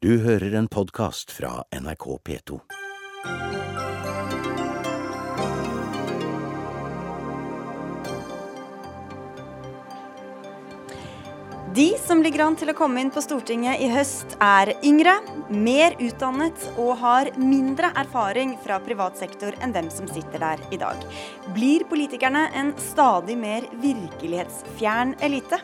Du hører en podkast fra NRK P2. De som ligger an til å komme inn på Stortinget i høst, er yngre, mer utdannet og har mindre erfaring fra privat sektor enn dem som sitter der i dag. Blir politikerne en stadig mer virkelighetsfjern elite?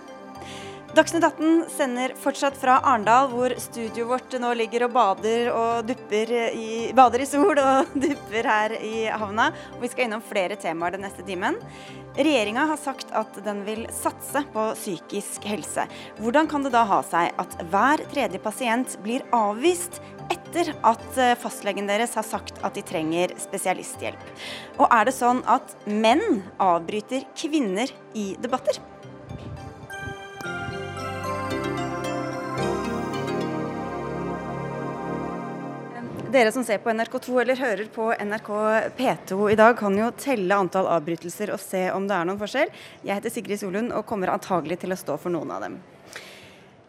Dagsnytt 18 sender fortsatt fra Arendal, hvor studioet vårt nå ligger og bader og dupper i, bader i sol og dupper her i havna. Og vi skal innom flere temaer den neste timen. Regjeringa har sagt at den vil satse på psykisk helse. Hvordan kan det da ha seg at hver tredje pasient blir avvist etter at fastlegen deres har sagt at de trenger spesialisthjelp? Og er det sånn at menn avbryter kvinner i debatter? Dere som ser på NRK2 eller hører på NRK P2 i dag, kan jo telle antall avbrytelser og se om det er noen forskjell. Jeg heter Sigrid Solund og kommer antagelig til å stå for noen av dem.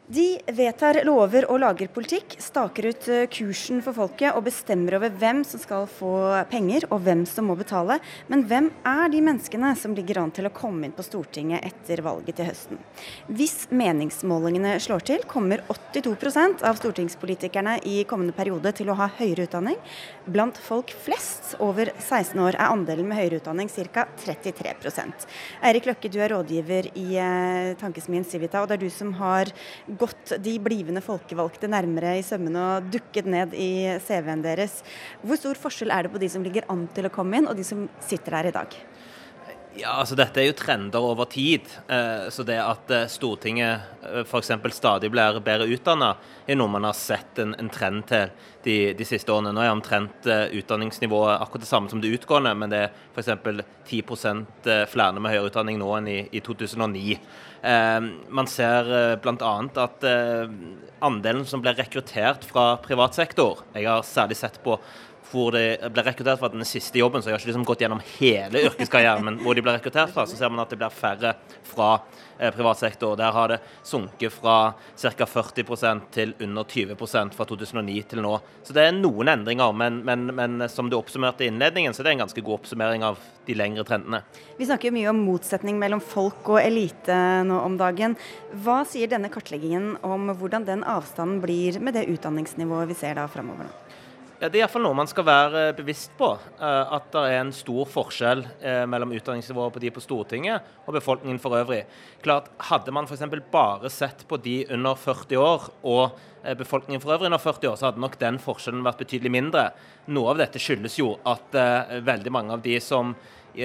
De vedtar lover og lager politikk, staker ut kursen for folket og bestemmer over hvem som skal få penger og hvem som må betale. Men hvem er de menneskene som ligger an til å komme inn på Stortinget etter valget til høsten? Hvis meningsmålingene slår til, kommer 82% av stortingspolitikerne i kommende periode til å ha høyere utdanning. Blant folk flest over 16 år er andelen med høyere utdanning ca. 33% Eirik Løkke, du er rådgiver i Tankesmien Civita, og det er du som har gått de blivende folkevalgte nærmere i sømmene og dukket ned i CV-en deres. Hvor stor forskjell er det på de som ligger an til å komme inn, og de som sitter der i dag? Ja, altså Dette er jo trender over tid. Så det at Stortinget f.eks. stadig blir bedre utdanna, er noe man har sett en, en trend til de, de, siste årene. Nå er omtrent utdanningsnivået akkurat det samme som det utgående, men det er f.eks. 10 flere med høyere utdanning nå enn i, i 2009. Man ser bl.a. at andelen som blir rekruttert fra privat sektor Jeg har særlig sett på hvor de ble rekruttert fra den siste jobben, så jeg har ikke liksom gått gjennom hele yrkeskarrieren, men hvor de ble rekruttert fra, så ser man at det blir færre fra eh, privat sektor. Der har det sunket fra ca. 40% til under 20% fra 2009 til nå. Så det er noen endringer, men, men, men, som du oppsummerte i innledningen, så det er en ganske god oppsummering av de lengre trendene. Vi snakker mye om motsetning mellom folk og elite nå om dagen. Hva sier denne kartleggingen om hvordan den avstanden blir med det utdanningsnivået vi ser da framover? Ja, Det er iallfall noe man skal være bevisst på. At det er en stor forskjell mellom utdanningsnivået på de på Stortinget og befolkningen for øvrig. Klart, Hadde man f.eks. bare sett på de under 40 år og befolkningen for øvrig under 40 år, så hadde nok den forskjellen vært betydelig mindre. Noe av dette skyldes jo at veldig mange av de som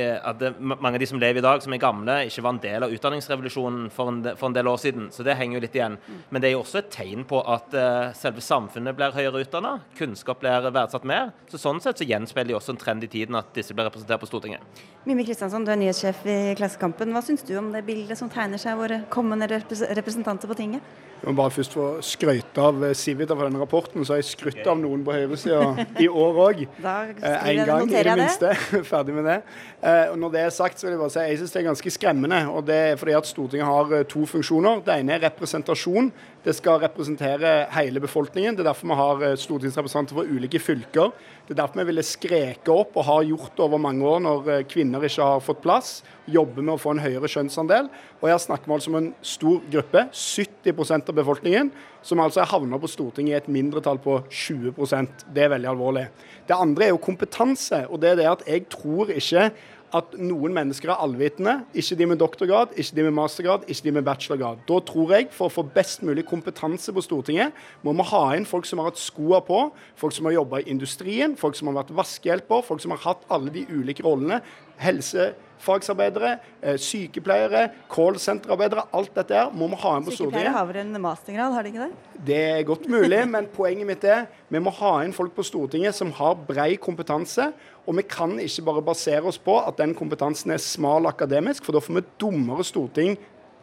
at mange av de som lever i dag, som er gamle, ikke var en del av utdanningsrevolusjonen for en, for en del år siden. Så det henger jo litt igjen. Men det er jo også et tegn på at uh, selve samfunnet blir høyere utdanna, kunnskap blir verdsatt mer. Så Sånn sett så gjenspeiler de også en trend i tiden at disse blir representert på Stortinget. Mimmi Kristiansson, du er nyhetssjef i Klassekampen. Hva syns du om det bildet som tegner seg av våre kommende representanter på tinget? Jeg må bare først få skryte av Civita for denne rapporten, så har jeg skrytt av noen på høyresida i år òg. En gang i det minste. Ferdig med det. Og når det er sagt, så vil jeg bare si jeg synes det er ganske skremmende. og Det er fordi at Stortinget har to funksjoner. Det ene er representasjon. Det skal representere hele befolkningen. Det er derfor vi har stortingsrepresentanter fra ulike fylker. Det er derfor vi ville skreke opp, og har gjort det over mange år når kvinner ikke har fått plass. Jobber med å få en høyere kjønnsandel. Og her snakker vi altså om en stor gruppe, 70% av befolkningen, som altså er havna på Stortinget i et mindretall på 20% Det er veldig alvorlig. Det andre er jo kompetanse. og det er det at Jeg tror ikke at noen mennesker er allvitende. Ikke de med doktorgrad, ikke de med mastergrad, ikke de med bachelorgrad. Da tror jeg, for å få best mulig kompetanse på Stortinget, må vi ha inn folk som har hatt skoa på, folk som har jobba i industrien, folk som har vært vaskehjelper, folk som har hatt alle de ulike rollene. Helsefagsarbeidere, sykepleiere, callsenterarbeidere. Alt dette her må vi ha inn på Stortinget. Sykepleiere har vel en mastergrad, har de ikke det? Det er godt mulig, men poenget mitt er vi må ha inn folk på Stortinget som har brei kompetanse. Og vi kan ikke bare basere oss på at den kompetansen er smal akademisk, for da får vi dummere storting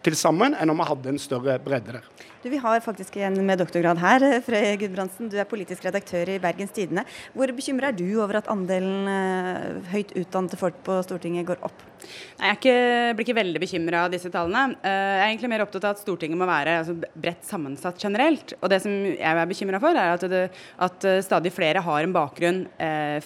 til sammen enn om vi hadde en større bredde der. Du, Vi har faktisk en med doktorgrad her. Frøy Gudbrandsen, du er politisk redaktør i Bergens Tidende. Hvor bekymra er du over at andelen uh, høyt utdannede folk på Stortinget går opp? Nei, Jeg ikke, blir ikke veldig bekymra av disse tallene. Uh, jeg er egentlig mer opptatt av at Stortinget må være altså, bredt sammensatt generelt. Og det som jeg er bekymra for, er at, det, at uh, stadig flere har en bakgrunn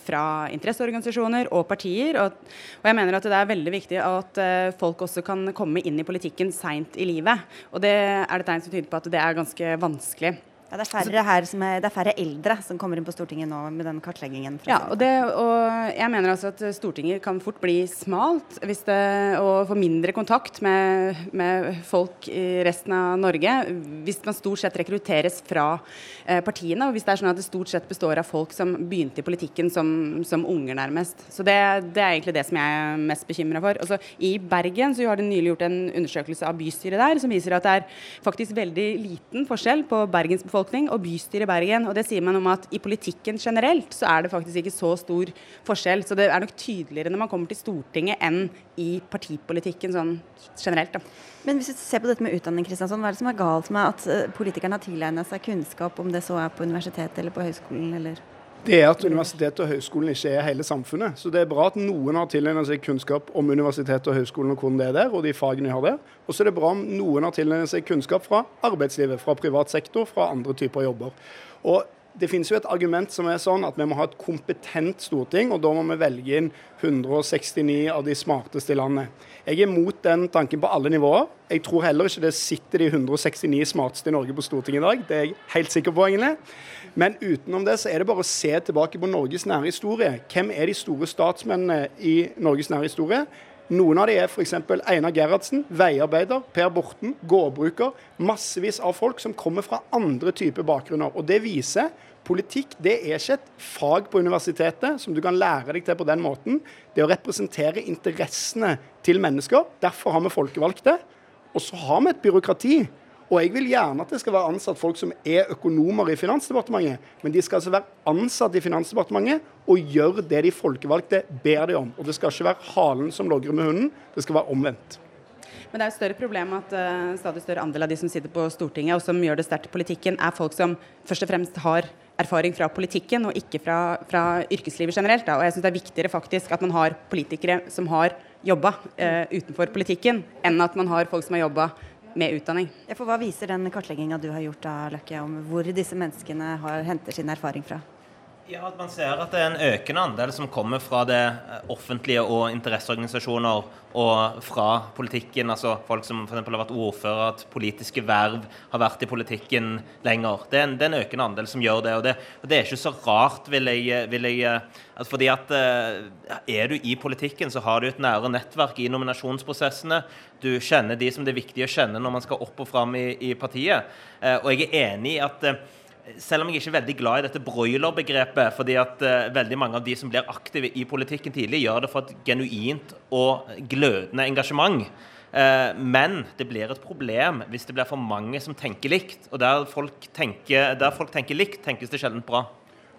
fra interesseorganisasjoner og partier. Og, og, jeg mener at det er veldig viktig at folk også kan komme inn i politikken seint i livet. Og det er det tegn som tyder på at det er ganske vanskelig. Ja, det, er er, det er færre eldre som kommer inn på Stortinget nå med den kartleggingen. Ja, og, det, og, jeg mener altså at Stortinget kan fort bli smalt hvis det, og få mindre kontakt med, med, folk i resten av Norge hvis man stort sett rekrutteres fra eh, partiene, og hvis det er sånn at det stort sett består av folk som begynte i politikken som, som unger, nærmest. Så det, det, er egentlig det som jeg er mest bekymra for. Også, I Bergen så har de nylig gjort en undersøkelse av bystyret der som viser at det er faktisk veldig liten forskjell på Bergens befolkning befolkning og bystyret i Bergen. Og det sier man om at i politikken generelt så er det faktisk ikke så stor forskjell. Så det er nok tydeligere når man kommer til Stortinget enn i partipolitikken sånn generelt. Da. Men hvis du ser på dette med utdanning, Kristiansson, hva er det som er galt med at eh, politikerne har tilegnet seg kunnskap, om det så er på universitetet eller på høyskolen, eller? Det er at universitetet og høyskolen ikke er hele samfunnet. Så det er bra at noen har tilegnet seg kunnskap om universitetet og høyskolen og hvordan det er der, og de fagene de har der. Og så er det bra om noen har tilegnet seg kunnskap fra arbeidslivet, fra privat sektor, fra andre typer jobber. Og det finnes jo et argument som er sånn at vi må ha et kompetent storting, og da må vi velge inn 169 av de smarteste i landet. Jeg er mot den tanken på alle nivåer. Jeg tror heller ikke det sitter de 169 smarteste i Norge på Stortinget i dag. Det er jeg helt sikker på, egentlig. Men utenom det så er det bare å se tilbake på Norges nære historie. Hvem er de store statsmennene i Norges nære historie? Noen av de er f.eks. Einar Gerhardsen, veiarbeider, Per Borten, gårdbruker. Massevis av folk som kommer fra andre typer bakgrunner. Og Det viser politikk det er ikke et fag på universitetet som du kan lære deg til på den måten. Det er å representere interessene til mennesker. Derfor har vi folkevalgte. Og så har vi et byråkrati og jeg vil gjerne at det skal være ansatt folk som er økonomer i Finansdepartementet, men de skal altså være ansatt i Finansdepartementet og gjøre det de folkevalgte ber de om. Og det skal ikke være halen som logrer med hunden, det skal være omvendt. Men det er et større problem at uh, stadig større andel av de som sitter på Stortinget og som gjør det sterkt i politikken, er folk som først og fremst har erfaring fra politikken og ikke fra, fra yrkeslivet generelt. Da. Og jeg syns det er viktigere faktisk at man har politikere som har jobba uh, utenfor politikken, enn at man har folk som har jobba med utdanning. Ja, for Hva viser den kartlegginga du har gjort av Løkke, om hvor disse menneskene har, henter sin erfaring fra? Ja, at Man ser at det er en økende andel som kommer fra det eh, offentlige og interesseorganisasjoner og fra politikken. altså Folk som for har vært ordfører, at politiske verv har vært i politikken lenger. Det er en, det er en økende andel som gjør det. Og det, og det er ikke så rart, vil jeg, vil jeg at fordi at eh, Er du i politikken, så har du et nære nettverk i nominasjonsprosessene. Du kjenner de som det er viktig å kjenne når man skal opp og fram i, i partiet. Eh, og jeg er enig i at selv om jeg ikke er veldig glad i dette broiler-begrepet, fordi at uh, veldig mange av de som blir aktive i politikken tidlig, gjør det for et genuint og glødende engasjement. Uh, men det blir et problem hvis det blir for mange som tenker likt. Og der folk tenker, der folk tenker likt, tenkes det sjelden bra.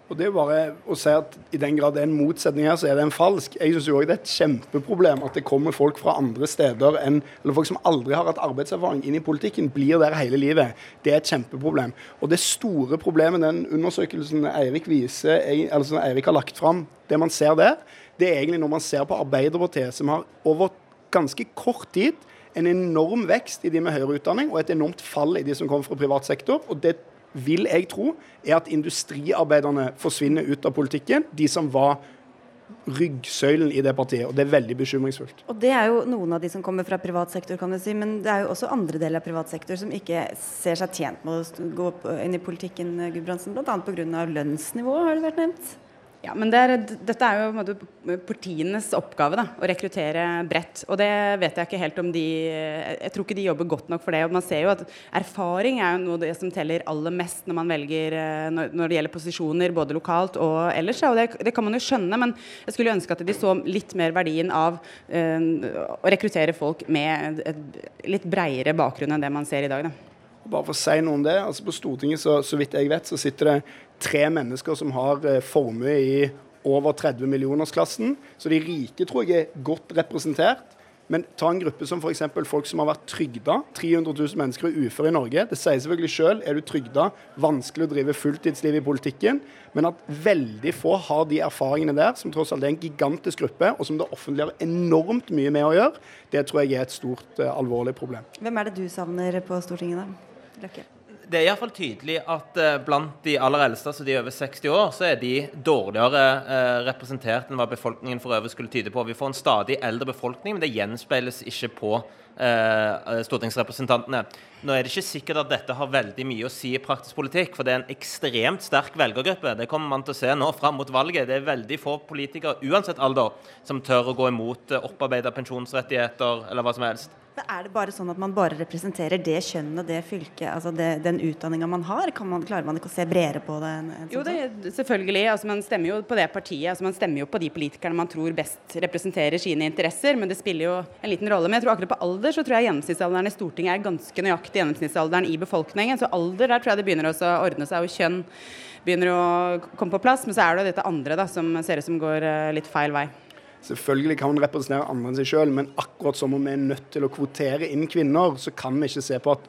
Og det er bare å si at I den grad det er en motsetning her, så er det en falsk. Jeg syns det er et kjempeproblem at det kommer folk fra andre steder enn eller folk som aldri har hatt arbeidserfaring inn i politikken, blir der hele livet. Det er et kjempeproblem. Og det store problemet den undersøkelsen Eirik viser, eller som Eirik har lagt fram, det man ser der, det er egentlig når man ser på Arbeiderpartiet, som har over ganske kort tid en enorm vekst i de med høyere utdanning og et enormt fall i de som kommer fra privat sektor. og det vil jeg tro, er at industriarbeiderne forsvinner ut av politikken. De som var ryggsøylen i det partiet. og Det er veldig bekymringsfullt. Og Det er jo noen av de som kommer fra privat sektor, kan du si. Men det er jo også andre deler av privat sektor som ikke ser seg tjent med å gå inn i politikken, Gudbrandsen. Bl.a. pga. lønnsnivået, har det vært nevnt? Ja, men det er, Dette er jo partienes oppgave, da, å rekruttere bredt. Og det vet jeg ikke helt om de Jeg tror ikke de jobber godt nok for det. og man ser jo at Erfaring er jo noe det som teller aller mest når man velger eh, når, det gjelder posisjoner, både lokalt og ellers. og det, det, kan man jo skjønne, men jeg skulle ønske at de så litt mer verdien av øh, å rekruttere folk med et litt breiere bakgrunn enn det man ser i dag. da. Bare for å si noe om det. altså På Stortinget, så, så vidt jeg vet, så sitter det tre mennesker som har eh, formue i over 30 millionersklassen. Så de rike tror jeg er godt representert. Men ta en gruppe som f.eks. folk som har vært trygda. 300 000 mennesker er uføre i Norge. Det sier selvfølgelig sjøl, er du trygda, vanskelig å drive fulltidsliv i politikken. Men at veldig få har de erfaringene der, som tross alt er en gigantisk gruppe, og som det offentlige har enormt mye med å gjøre, det tror jeg er et stort, uh, alvorlig problem. Hvem er det du savner på Stortinget, da? Løkke? Det er iallfall tydelig at uh, blant de aller eldste, altså de over 60 år, så er de dårligere uh, representert enn hva befolkningen for øvrig skulle tyde på. Vi får en stadig eldre befolkning, men det gjenspeiles ikke på uh, stortingsrepresentantene. Nå er det ikke sikkert at dette har veldig mye å si i praktisk politikk, for det er en ekstremt sterk velgergruppe. Det kommer man til å se nå fram mot valget. Det er veldig få politikere, uansett alder, som tør å gå imot opparbeida pensjonsrettigheter eller hva som helst. Er det bare sånn at man bare representerer det kjønnet og det fylket, altså det, den utdanninga man har? Man, klarer man ikke å se bredere på det? En, en jo, sånn det, selvfølgelig. Altså, man stemmer jo på det partiet. Altså, man stemmer jo på de politikerne man tror best representerer sine interesser, men det spiller jo en liten rolle. Men jeg tror akkurat på alder så tror jeg gjennomsnittsalderen i Stortinget er ganske nøyaktig gjennomsnittsalderen i befolkningen. Så alder der tror jeg det begynner også å ordne seg, og kjønn begynner å komme på plass. Men så er det jo dette andre da, som ser ut som går uh, litt feil vei. Selvfølgelig kan man representere andre enn seg selv, men akkurat som om vi er nødt til å kvotere inn kvinner, så kan vi ikke se på at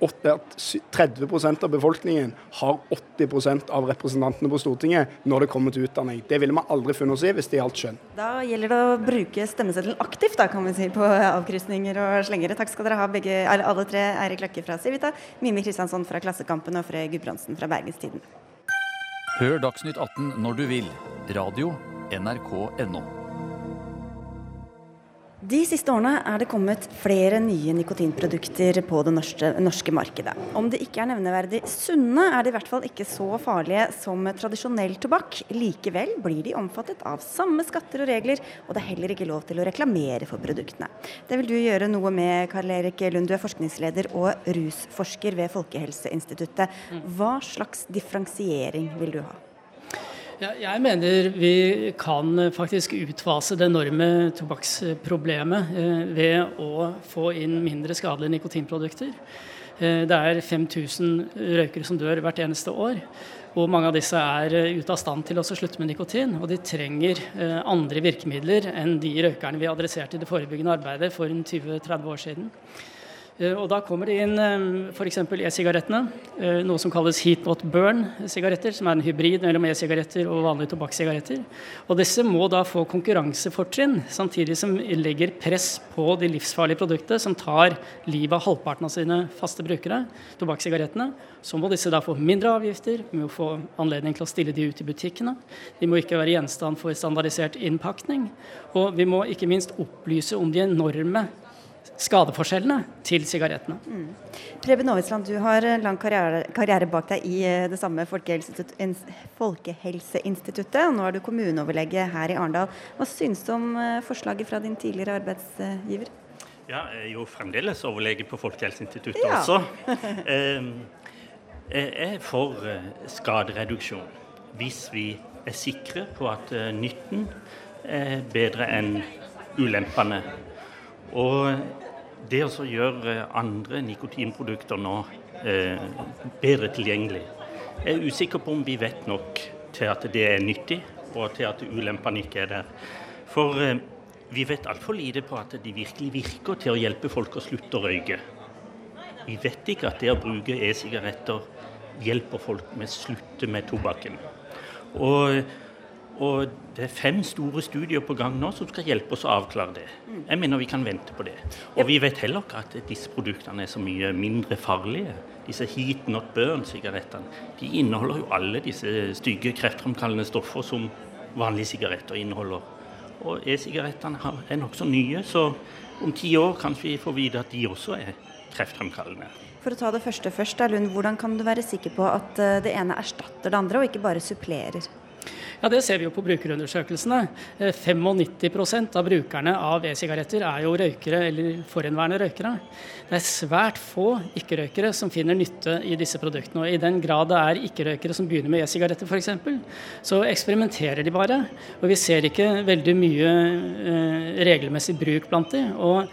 30% av befolkningen har 80% av representantene på Stortinget når det kommer til utdanning. Det ville vi aldri funnet oss i hvis det gjaldt kjønn. Da gjelder det å bruke stemmeseddelen aktivt, da, kan vi si, på avkrysninger og slengere. Takk skal dere ha begge, alle tre. Eirik Lakke fra Civita, Mimi Kristiansson fra Klassekampen og Frøy Gudbrandsen fra Bergenstiden. Hør Dagsnytt 18 når du vil. Radio NRK NRK.no. De siste årene er det kommet flere nye nikotinprodukter på det norske, norske, markedet. Om de ikke er nevneverdig sunne, er de i hvert fall ikke så farlige som tradisjonell tobakk. Likevel blir de omfattet av samme skatter og regler, og det er heller ikke lov til å reklamere for produktene. Det vil du gjøre noe med, Karl Erik Lund. Du er forskningsleder og rusforsker ved Folkehelseinstituttet. Hva slags differensiering vil du ha? Jeg mener vi kan faktisk utfase det enorme tobakksproblemet eh, ved å få inn mindre skadelige nikotinprodukter. Eh, det er 5000 røykere som dør hvert eneste år. Og mange av disse er eh, ute av stand til å slutte med nikotin. Og de trenger andre virkemidler enn de røykerne vi adresserte i det forebyggende arbeidet for 20-30 år siden. Eh, og Da kommer det inn eh, f.eks. e-sigarettene, eh, noe som kalles heat not burn-sigaretter, som er en hybrid mellom e-sigaretter og vanlige tobakkssigaretter. Og Disse må da få konkurransefortrinn, samtidig som legger press på de livsfarlige produktene som tar livet av halvparten av sine faste brukere, tobakkssigarettene. Så må disse da få mindre avgifter, vi må få anledning til å stille de ut i butikkene. De må ikke være gjenstand for standardisert innpakning. Og vi må ikke minst opplyse om de enorme skadeforskjellene til sigarettene. Mm. Preben Aavitsland, du har lang karriere, karriere, bak deg i eh, det samme Folkehelseinstituttet. og Nå er du kommuneoverlege her i Arendal. Hva syns du om eh, forslaget fra din tidligere arbeidsgiver? Ja, jeg er jo fremdeles overlege på Folkehelseinstituttet ja. også. Ehm, jeg er for eh, skadereduksjon hvis vi er sikre på at nytten er bedre enn ulempene. Og det å gjøre andre nikotinprodukter nå eh, bedre tilgjengelig Jeg er usikker på om vi vet nok til at det er nyttig, og til at ulempene ikke er der. For eh, vi vet altfor lite på at de virkelig virker til å hjelpe folk å slutte å røyke. Vi vet ikke at det å bruke e-sigaretter hjelper folk med å slutte med tobakken. Og og det er fem store studier på gang nå som skal hjelpe oss å avklare det. Jeg mener vi kan vente på det. Og vi vet heller ikke at disse produktene er så mye mindre farlige. Disse heat not burn-sigarettene. De inneholder jo alle disse stygge kreftfremkallende stoffer som vanlige sigaretter inneholder. Og e-sigarettene er nokså nye, så om ti år kanskje vi får vite at de også er kreftfremkallende. For å ta det første først, Lund, hvordan kan du være sikker på at eh, det ene erstatter det andre, og ikke bare supplerer? Ja, Det ser vi jo på brukerundersøkelsene. 95 eh, av brukerne av e-sigaretter er jo røykere eller forhenværende røykere. Det er svært få ikke-røykere som finner nytte i disse produktene. og I den grad det er ikke-røykere som begynner med e-sigaretter f.eks., så eksperimenterer de bare. Og vi ser ikke veldig mye eh, regelmessig bruk blant de. Og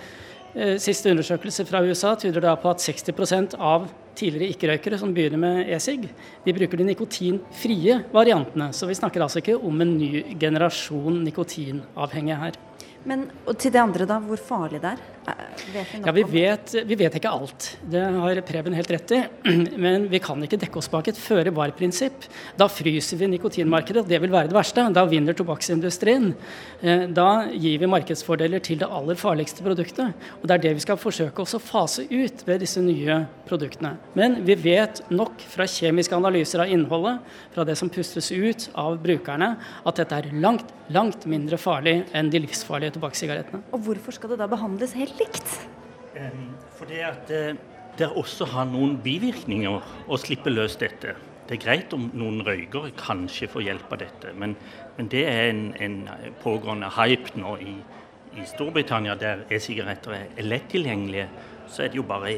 Eh, siste undersøkelse fra USA tyder da på at 60% av tidligere ikke-røykere som begynner med e-sig, de bruker de nikotinfrie variantene. Så vi snakker altså ikke om en ny generasjon nikotinavhengige her. Men til det andre, da. Hvor farlig det er? Vet ja, vi vet, vi vet, ikke alt. Det har Preben helt rett i. Men vi kan ikke dekke oss bak et føre-var-prinsipp. Da fryser vi nikotinmarkedet. Det vil være det verste. Da vinner tobakksindustrien. Eh, da gir vi markedsfordeler til det aller farligste produktet. Og Det er det vi skal forsøke å fase ut ved disse nye produktene. Men vi vet nok fra kjemiske analyser av innholdet, fra det som pustes ut av brukerne, at dette er langt, langt mindre farlig enn de livsfarlige tobakkssigarettene. Og hvorfor skal det da behandles helt likt? Fordi at eh, det også har noen bivirkninger å slippe løs dette. Det er greit om noen røykere kanskje får hjelp av dette, men, men det er en, en, pågående hype nå i, i Storbritannia, der e-sigaretter er lett tilgjengelige. Så er det jo bare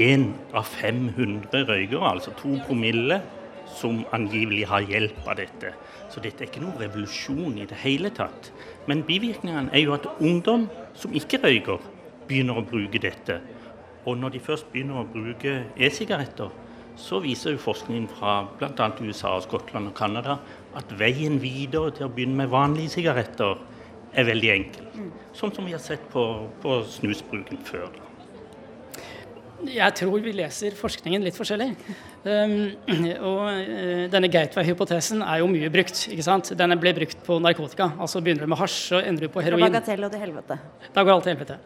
én av 500 røykere, altså to promille, som angivelig har hjelp av dette. Så dette er ikke noen revolusjon i det hele tatt. Men bivirkningene er jo at ungdom som ikke røyker, begynner å bruke dette. Og når de først begynner å bruke e-sigaretter, så viser jo forskningen fra bl.a. USA, Skottland og Canada at veien videre til å begynne med vanlige sigaretter er veldig enkel. Mm. Sånn som vi har sett på, på snusbruken før. Da. Jeg tror vi leser forskningen litt forskjellig. Um, og uh, denne gateway-hypotesen er jo mye brukt. ikke sant? Den ble brukt på narkotika. Altså begynner du med hasj, så ender du på heroin. Fra bagatell og til helvete. Da går alt til helvete.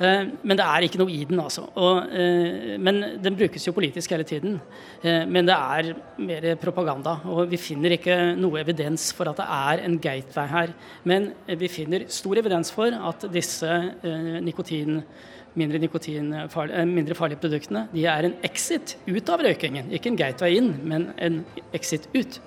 Uh, men det er ikke noe i den, altså. Og, uh, men den brukes jo politisk hele tiden. men det er mer propaganda. Og vi finner ikke noe evidens for at det er en gateway her. Men vi finner stor evidens for at disse nikotin mindre, eh, mindre farlige produktene, de er en exit ut av røykingen. Ikke en gateway inn, men en exit ut.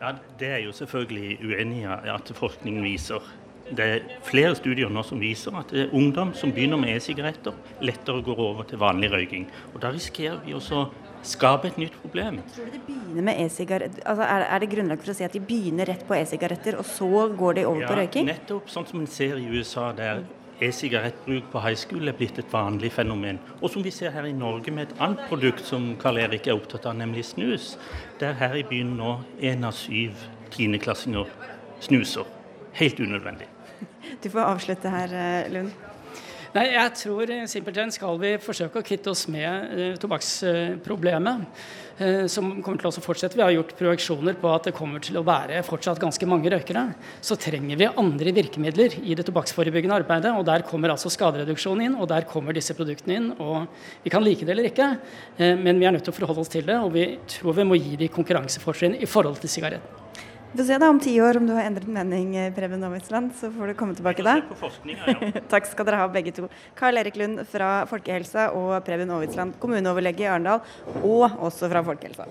Ja, Det er jo selvfølgelig uenig i at forskningen viser. Det er flere studier nå som viser at det er ungdom som begynner med e-sigaretter, lettere går over til vanlig røyking. Og Da risikerer vi også å skape et nytt problem. Tror du det begynner med e-sigaretter? Altså, er, er, det grunnlag for å si at de begynner rett på e-sigaretter, og så går de over ja, på røyking? Nettopp sånn som en ser i USA, der e-sigarettbruk på high school er blitt et vanlig fenomen. Og som vi ser her i Norge med et annet produkt som Karl Erik er opptatt av, nemlig snus. Der her i byen nå én av syv tiendeklassinger snuser. Helt unødvendig. Du får avslutte her, eh, Lund. Nei, jeg tror simpelthen skal vi forsøke å kvitte oss med eh, tobakksproblemet. Eh, som kommer til å fortsette. Vi har gjort projeksjoner på at det kommer til å være fortsatt ganske mange røykere. Så trenger vi andre virkemidler i det tobakksforebyggende arbeidet. og Der kommer altså skadereduksjon inn, og der kommer disse produktene inn. og Vi kan like det eller ikke, eh, men vi er nødt til å forholde oss til det. Og vi tror vi må gi de konkurransefortrinn i forhold til sigaretten. Vi får se da om ti år om du har endret mening, eh, Preben Novitsland. Så får du komme tilbake da. Ja. Takk skal dere ha, begge to. Karl Erik Lund fra Folkehelsa og Preben Aavitsland, kommuneoverlege i Arendal, og også fra Folkehelsa.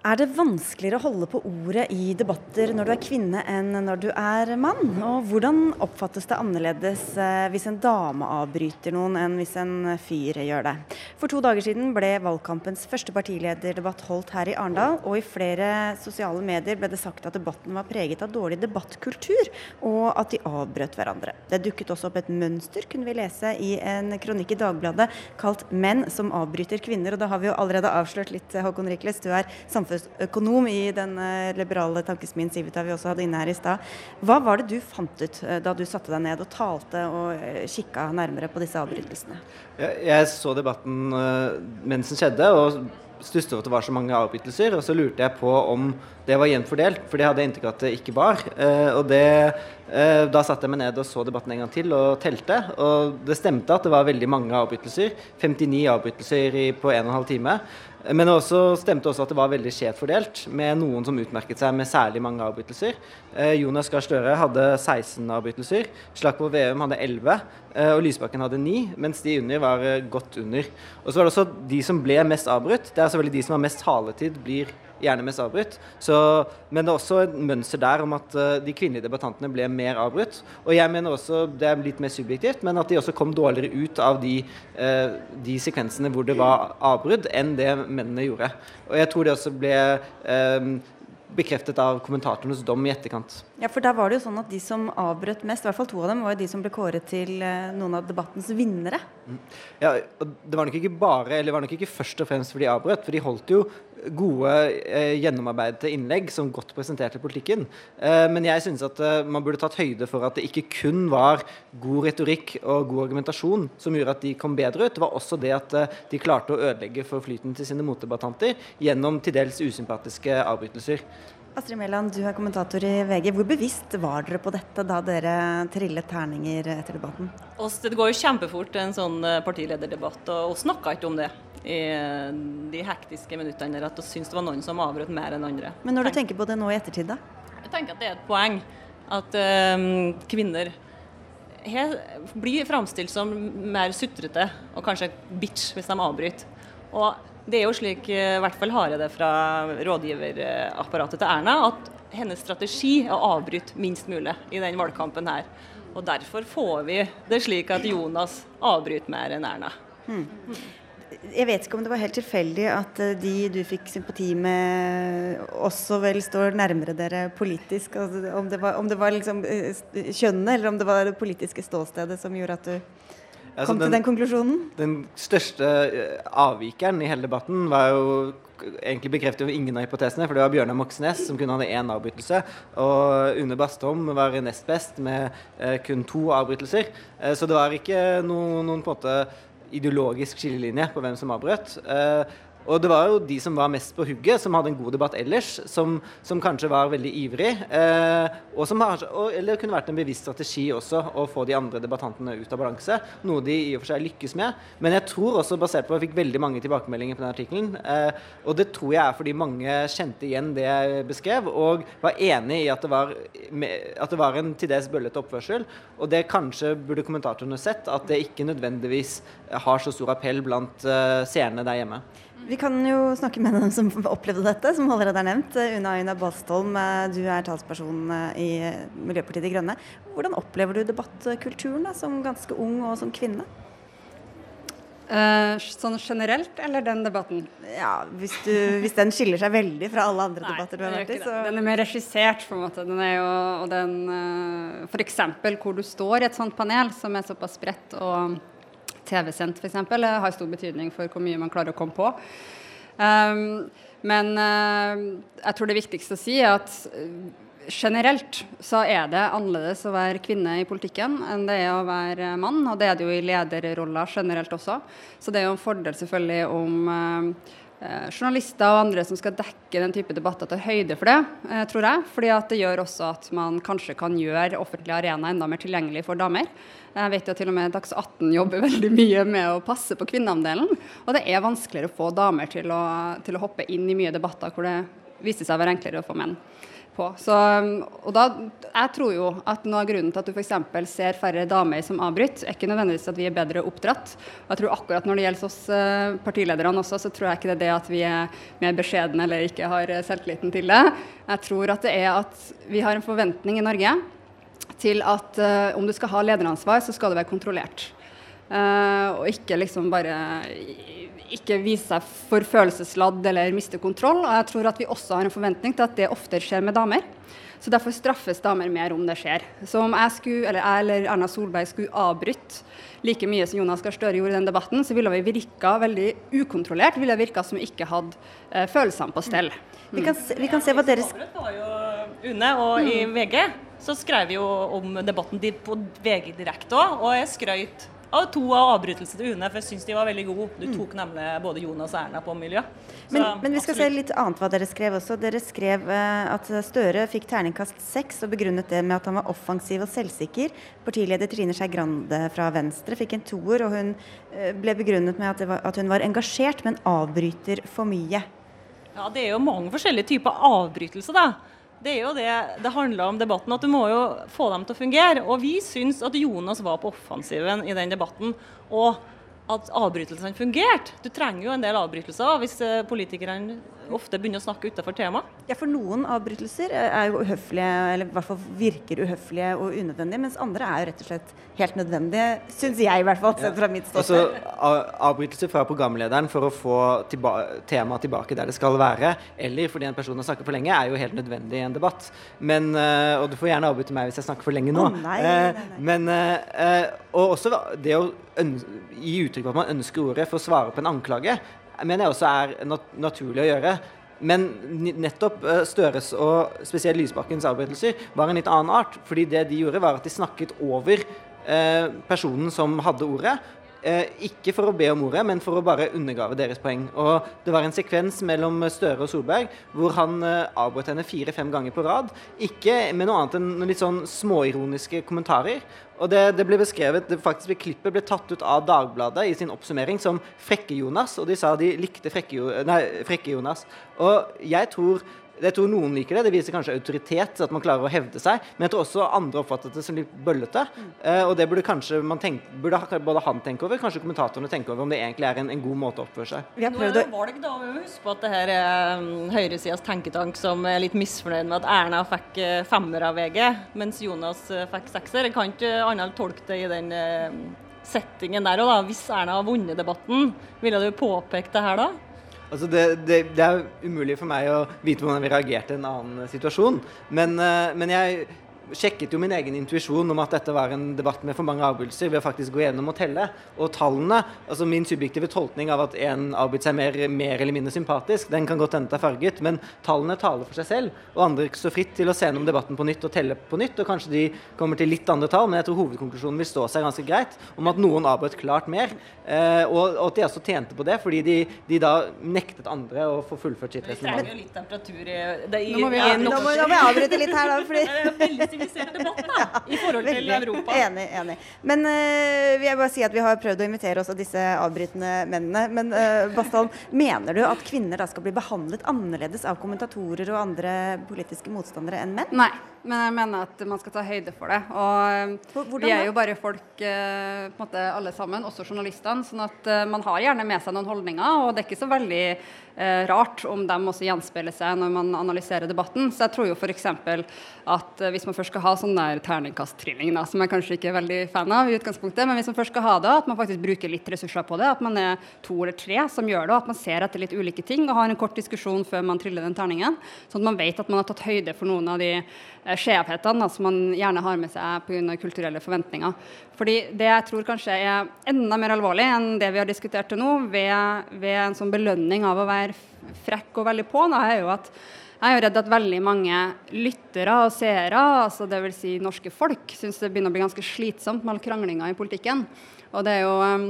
Er det vanskeligere å holde på ordet i debatter når du er kvinne enn når du er mann? Og hvordan oppfattes det annerledes eh, hvis en dame avbryter noen enn hvis en fyr gjør det? For to dager siden ble valgkampens første partilederdebatt holdt her i Arendal, og i flere sosiale medier ble det sagt at debatten var preget av dårlig debattkultur, og at de avbrøt hverandre. Det dukket også opp et mønster, kunne vi lese i en kronikk i Dagbladet kalt 'Menn som avbryter kvinner'. Og da har vi jo allerede avslørt litt, Håkon Rikles, du er samfunns samfunnsøkonom i den eh, liberale tankesmien Civita vi også hadde inne her i stad. Hva var det du fant ut eh, da du satte deg ned og talte og eh, kikka nærmere på disse avbrytelsene? Jeg så debatten mens den skjedde, og stusset over at det var så mange avbrytelser. Og så lurte jeg på om det var gjenfordelt, for det hadde jeg inntrykk av at det ikke var. og det, da satte jeg meg ned og så debatten en gang til og telte. Og det stemte at det var veldig mange avbrytelser. 59 avbrytelser på 1 12 time. Men også stemte også at det var veldig skjevt fordelt, med noen som utmerket seg med særlig mange avbrytelser. Eh, Jonas Gahr Støre hadde 16 avbrytelser, Slagsvold Veum hadde 11, eh, og Lysbakken hadde 9, mens de under var eh, godt under. Og så var det også de som ble mest avbrutt. Det er selvfølgelig de som har mest taletid, blir gjerne mest avbrutt. Så, men det er også et mønster der om at uh, de kvinnelige debattantene ble mer avbrutt. Og jeg mener også, det er litt mer subjektivt, men at de også kom dårligere ut av de, uh, de sekvensene hvor det var avbrudd, enn det mennene gjorde. Og jeg tror det også ble uh, bekreftet av kommentatorenes dom i etterkant. Ja, for der var det jo sånn at De som avbrøt mest, i hvert fall to av dem, var jo de som ble kåret til eh, noen av debattens vinnere. Mm. Ja, Det var nok ikke bare, eller det var nok ikke først og fremst fordi de avbrøt, for de holdt jo gode, eh, gjennomarbeidede innlegg som godt presenterte politikken. Eh, men jeg synes at eh, man burde tatt høyde for at det ikke kun var god retorikk og god argumentasjon som gjorde at de kom bedre ut. Det var også det at eh, de klarte å ødelegge for flyten til sine motdebattanter gjennom til dels usympatiske avbrytelser. Astrid Mæland, du er kommentator i VG. Hvor bevisst var dere på dette da dere trillet terninger etter debatten? Det går jo kjempefort en sånn eh, partilederdebatt, og vi snakka ikke om det i eh, de hektiske minuttene at vi syntes det var noen som avbrøt mer enn andre. Men når du tenker på det nå i ettertid, da? Jeg tenker at det er et poeng at um, kvinner her blir framstilt som mer sutrete og kanskje bitch hvis de avbryter. Og det er jo slik, eh, i hvert fall har jeg det fra rådgiverapparatet til Erna, at hennes strategi er å avbryte minst mulig i den valgkampen her. Og derfor får vi det slik at Jonas avbryter mer enn Erna. Hmm. Jeg vet ikke om det var helt tilfeldig at eh, de du fikk sympati med, også vel står nærmere dere politisk. Altså, om det var, om det var liksom eh, kjønnet, eller om det var det politiske ståstedet som gjorde at du altså kom den, til den konklusjonen? Den største eh, avvikeren i hele debatten var jo egentlig bekreftet jo ingen av hypotesene, for det var Bjørnar Moxnes som kun hadde én avbrytelse. Og Une Bastholm var nest best med eh, kun to avbrytelser. Eh, så det var ikke noen, noen på en måte ideologisk skillelinje på hvem som avbrøt. Eh, og det var jo de som var mest på hugget, som hadde en god debatt ellers, som, som kanskje var veldig ivrig. Eh, og som har, og, eller kunne vært en bevisst strategi også å få de andre debattantene ut av balanse. Noe de i og for seg lykkes med. Men jeg tror også, basert på at jeg fikk veldig mange tilbakemeldinger på den artikkelen, eh, og det tror jeg er fordi mange kjente igjen det jeg beskrev, og var enig i at det var, at det var en til dels bøllete oppførsel. Og det kanskje burde kommentatorene sett, at det ikke nødvendigvis har så stor appell blant eh, seerne der hjemme. Vi kan jo snakke med dem som opplevde dette, som allerede er nevnt. Una Aina Bastholm, du er talsperson eh, i Miljøpartiet De Grønne. Hvordan opplever du debattkulturen da, som ganske ung og som kvinne? Eh, sånn generelt, eller den debatten? Ja, hvis, du, hvis, den skiller seg veldig fra alle andre Nei, debatter du har vært i. Så... Den er mer regissert, på en måte. Den er jo, og den F.eks. hvor du står i et sånt panel som er såpass bredt og TV-sendt f.eks. har stor betydning for hvor mye man klarer å komme på. Um, men uh, jeg tror det viktigste å si er at uh, generelt så er det annerledes å være kvinne i politikken enn det er å være mann. Og det er det jo i lederroller generelt også. Så det er jo en fordel selvfølgelig om uh, Eh, journalister og andre som skal dekke den type debatter, tar høyde for det, eh, tror jeg. fordi at det gjør også at man kanskje kan gjøre offentlig arena enda mer tilgjengelig for damer. Jeg vet jo til og med Dags 18 jobber veldig mye med å passe på kvinneandelen. Og det er vanskeligere å få damer til å, til å hoppe inn i mye debatter hvor det viser seg å være enklere å få menn på. Så, og da, jeg tror jo at noe av grunnen til at du f.eks. ser færre damer som avbryter, er ikke nødvendigvis at vi er bedre oppdratt. Jeg tror akkurat når det gjelder oss eh, partilederne også, så tror jeg ikke det er det at vi er mer beskjedne eller ikke har eh, selvtilliten til det. Jeg tror at det er at vi har en forventning i Norge til at uh, om du skal ha lederansvar, så skal det være kontrollert. Uh, og ikke liksom bare ikke vise seg for følelsesladd eller miste kontroll. Og jeg tror at vi også har en forventning til at det oftere skjer med damer. Så Derfor straffes damer mer om det skjer. Så om jeg, skulle, eller, jeg eller Erna Solberg skulle avbryte like mye som Jonas Gahr Støre gjorde i den debatten, så ville vi virka veldig ukontrollert. ville virka som vi ikke hadde eh, følelsene på stell. Mm. Vi, kan se, vi, kan se, hva deres UNE, og i mm. VG så skrev vi jo om debatten på VG direkte òg, og jeg skrøt av to av avbrytelsene til UNE, for jeg syns de var veldig gode. Du tok nemlig både Jonas og Erna på miljø. Men, men, vi skal absolutt. se litt annet hva dere skrev også. Dere skrev uh, at Støre fikk terningkast seks og begrunnet det med at han var offensiv og selvsikker. Partileder Trine Skei Grande fra Venstre fikk en toer, og hun uh, ble begrunnet med at, var, at hun var engasjert, men avbryter for mye. Ja, det er jo mange forskjellige typer avbrytelser, da. Det er jo det det handler om debatten, at du må jo få dem til å fungere. Og vi syns at Jonas var på offensiven i den debatten. Og at avbrytelsene fungerte. Du trenger jo en del avbrytelser hvis eh, politikerne ofte begynner å snakke utenfor tema. Ja, for noen avbrytelser er jo uhøflige, eller i hvert fall virker uhøflige og unødvendige, mens andre er jo rett og slett helt nødvendige, syns jeg i hvert fall, sett fra mitt ståsted. Altså, avbrytelser fra programlederen for å få tilba temaet tilbake der det skal være, eller fordi en person har snakket for lenge, er jo helt nødvendig i en debatt. Men, og du får gjerne avbryte meg hvis jeg snakker for lenge nå. Oh, nei, nei, nei. Men, og også det å gi uttrykk for at man ønsker ordet for å svare på en anklage, mener jeg også er nat naturlig å gjøre. Men nettopp Støres og spesielt Lysbakkens avbrytelser var en litt annen art. fordi det de gjorde, var at de snakket over eh, personen som hadde ordet. Eh, ikke for å be om ordet, men for å bare undergrave deres poeng. Og Det var en sekvens mellom Støre og Solberg hvor han eh, avbrøt henne fire-fem ganger på rad. Ikke med noe annet enn litt sånn småironiske kommentarer. Og det, det, ble beskrevet, det faktisk Klippet ble tatt ut av Dagbladet i sin oppsummering som Frekke-Jonas, og de sa de likte Frekke-Jonas. Frekke og jeg tror jeg tror noen liker det. Det viser kanskje autoritet, at man klarer å hevde seg. Men jeg tror også andre oppfattet det som litt bøllete. Uh, og det burde kanskje man tenke, burde både han tenke over, kanskje kommentatorene tenke over, om det egentlig er en, en god måte å oppføre seg. Vi har prøvd å... Ikke da å huske på at det her er um, høyresidas tenketank som er litt misfornøyd med at Erna fikk uh, femmer av VG, mens Jonas uh, fikk sekser? Jeg kan ikke annet tolke det i den settingen der òg, da. Hvis Erna har vunnet debatten, ville du påpekt det her da? Altså det, det, det, er umulig for meg å vite hvordan vi reagert i en annen situasjon. Men, eh, men jeg sjekket jo min egen intuisjon om at dette var en debatt med for mange avbrytelser, ved å faktisk gå gjennom og telle. Og tallene, altså min subjektive tolkning av at en avbryter seg mer, mer, eller mindre sympatisk, den kan godt hende er farget, men tallene taler for seg selv. Og andre står fritt til å se gjennom debatten på nytt og telle på nytt. Og kanskje de kommer til litt andre tall, men jeg tror hovedkonklusjonen vil stå seg ganske greit om at noen avbrøt klart mer. Eh, og, og, at de også tjente på det, fordi de, de da nektet andre å få fullført sitt resonnement. Vi trenger jo litt temperatur i, det, i, nå, må vi, ja, nå, må, nå må jeg avbryte litt her, da. fordi sivilisert debatt da, i forhold til Veldig. Europa. Enig. enig. Men uh, vil jeg bare si at vi har prøvd å invitere også disse avbrytende mennene. Men uh, Bastholm, mener du at kvinner da skal bli behandlet annerledes av kommentatorer og andre politiske motstandere enn menn? Nei, men jeg mener at man skal ta høyde for det. Og Hvordan vi er jo bare folk på en måte alle sammen, også journalistene. sånn at man har gjerne med seg noen holdninger, og det er ikke så veldig eh, rart om de også gjenspeiler seg når man analyserer debatten. Så jeg tror jo f.eks. at eh, hvis man først skal ha sånn der terningkast-trilling, som jeg kanskje ikke er veldig fan av i utgangspunktet, men hvis man først skal ha det, at man faktisk bruker litt ressurser på det, at man er to eller tre som gjør det, og at man ser etter litt ulike ting og har en kort diskusjon før man triller den terningen, sånn at man vet at man har tatt høyde for noen av de eh, skjevhetene som man gjerne har med seg pga. kulturelle forventninger. Fordi Det jeg tror kanskje er enda mer alvorlig enn det vi har diskutert til nå, ved, ved en sånn belønning av å være frekk og veldig på, da, er jo at jeg er jo redd at veldig mange lyttere og seere, altså dvs. Si norske folk, syns det begynner å bli ganske slitsomt med all kranglinga i politikken. Og det er jo um,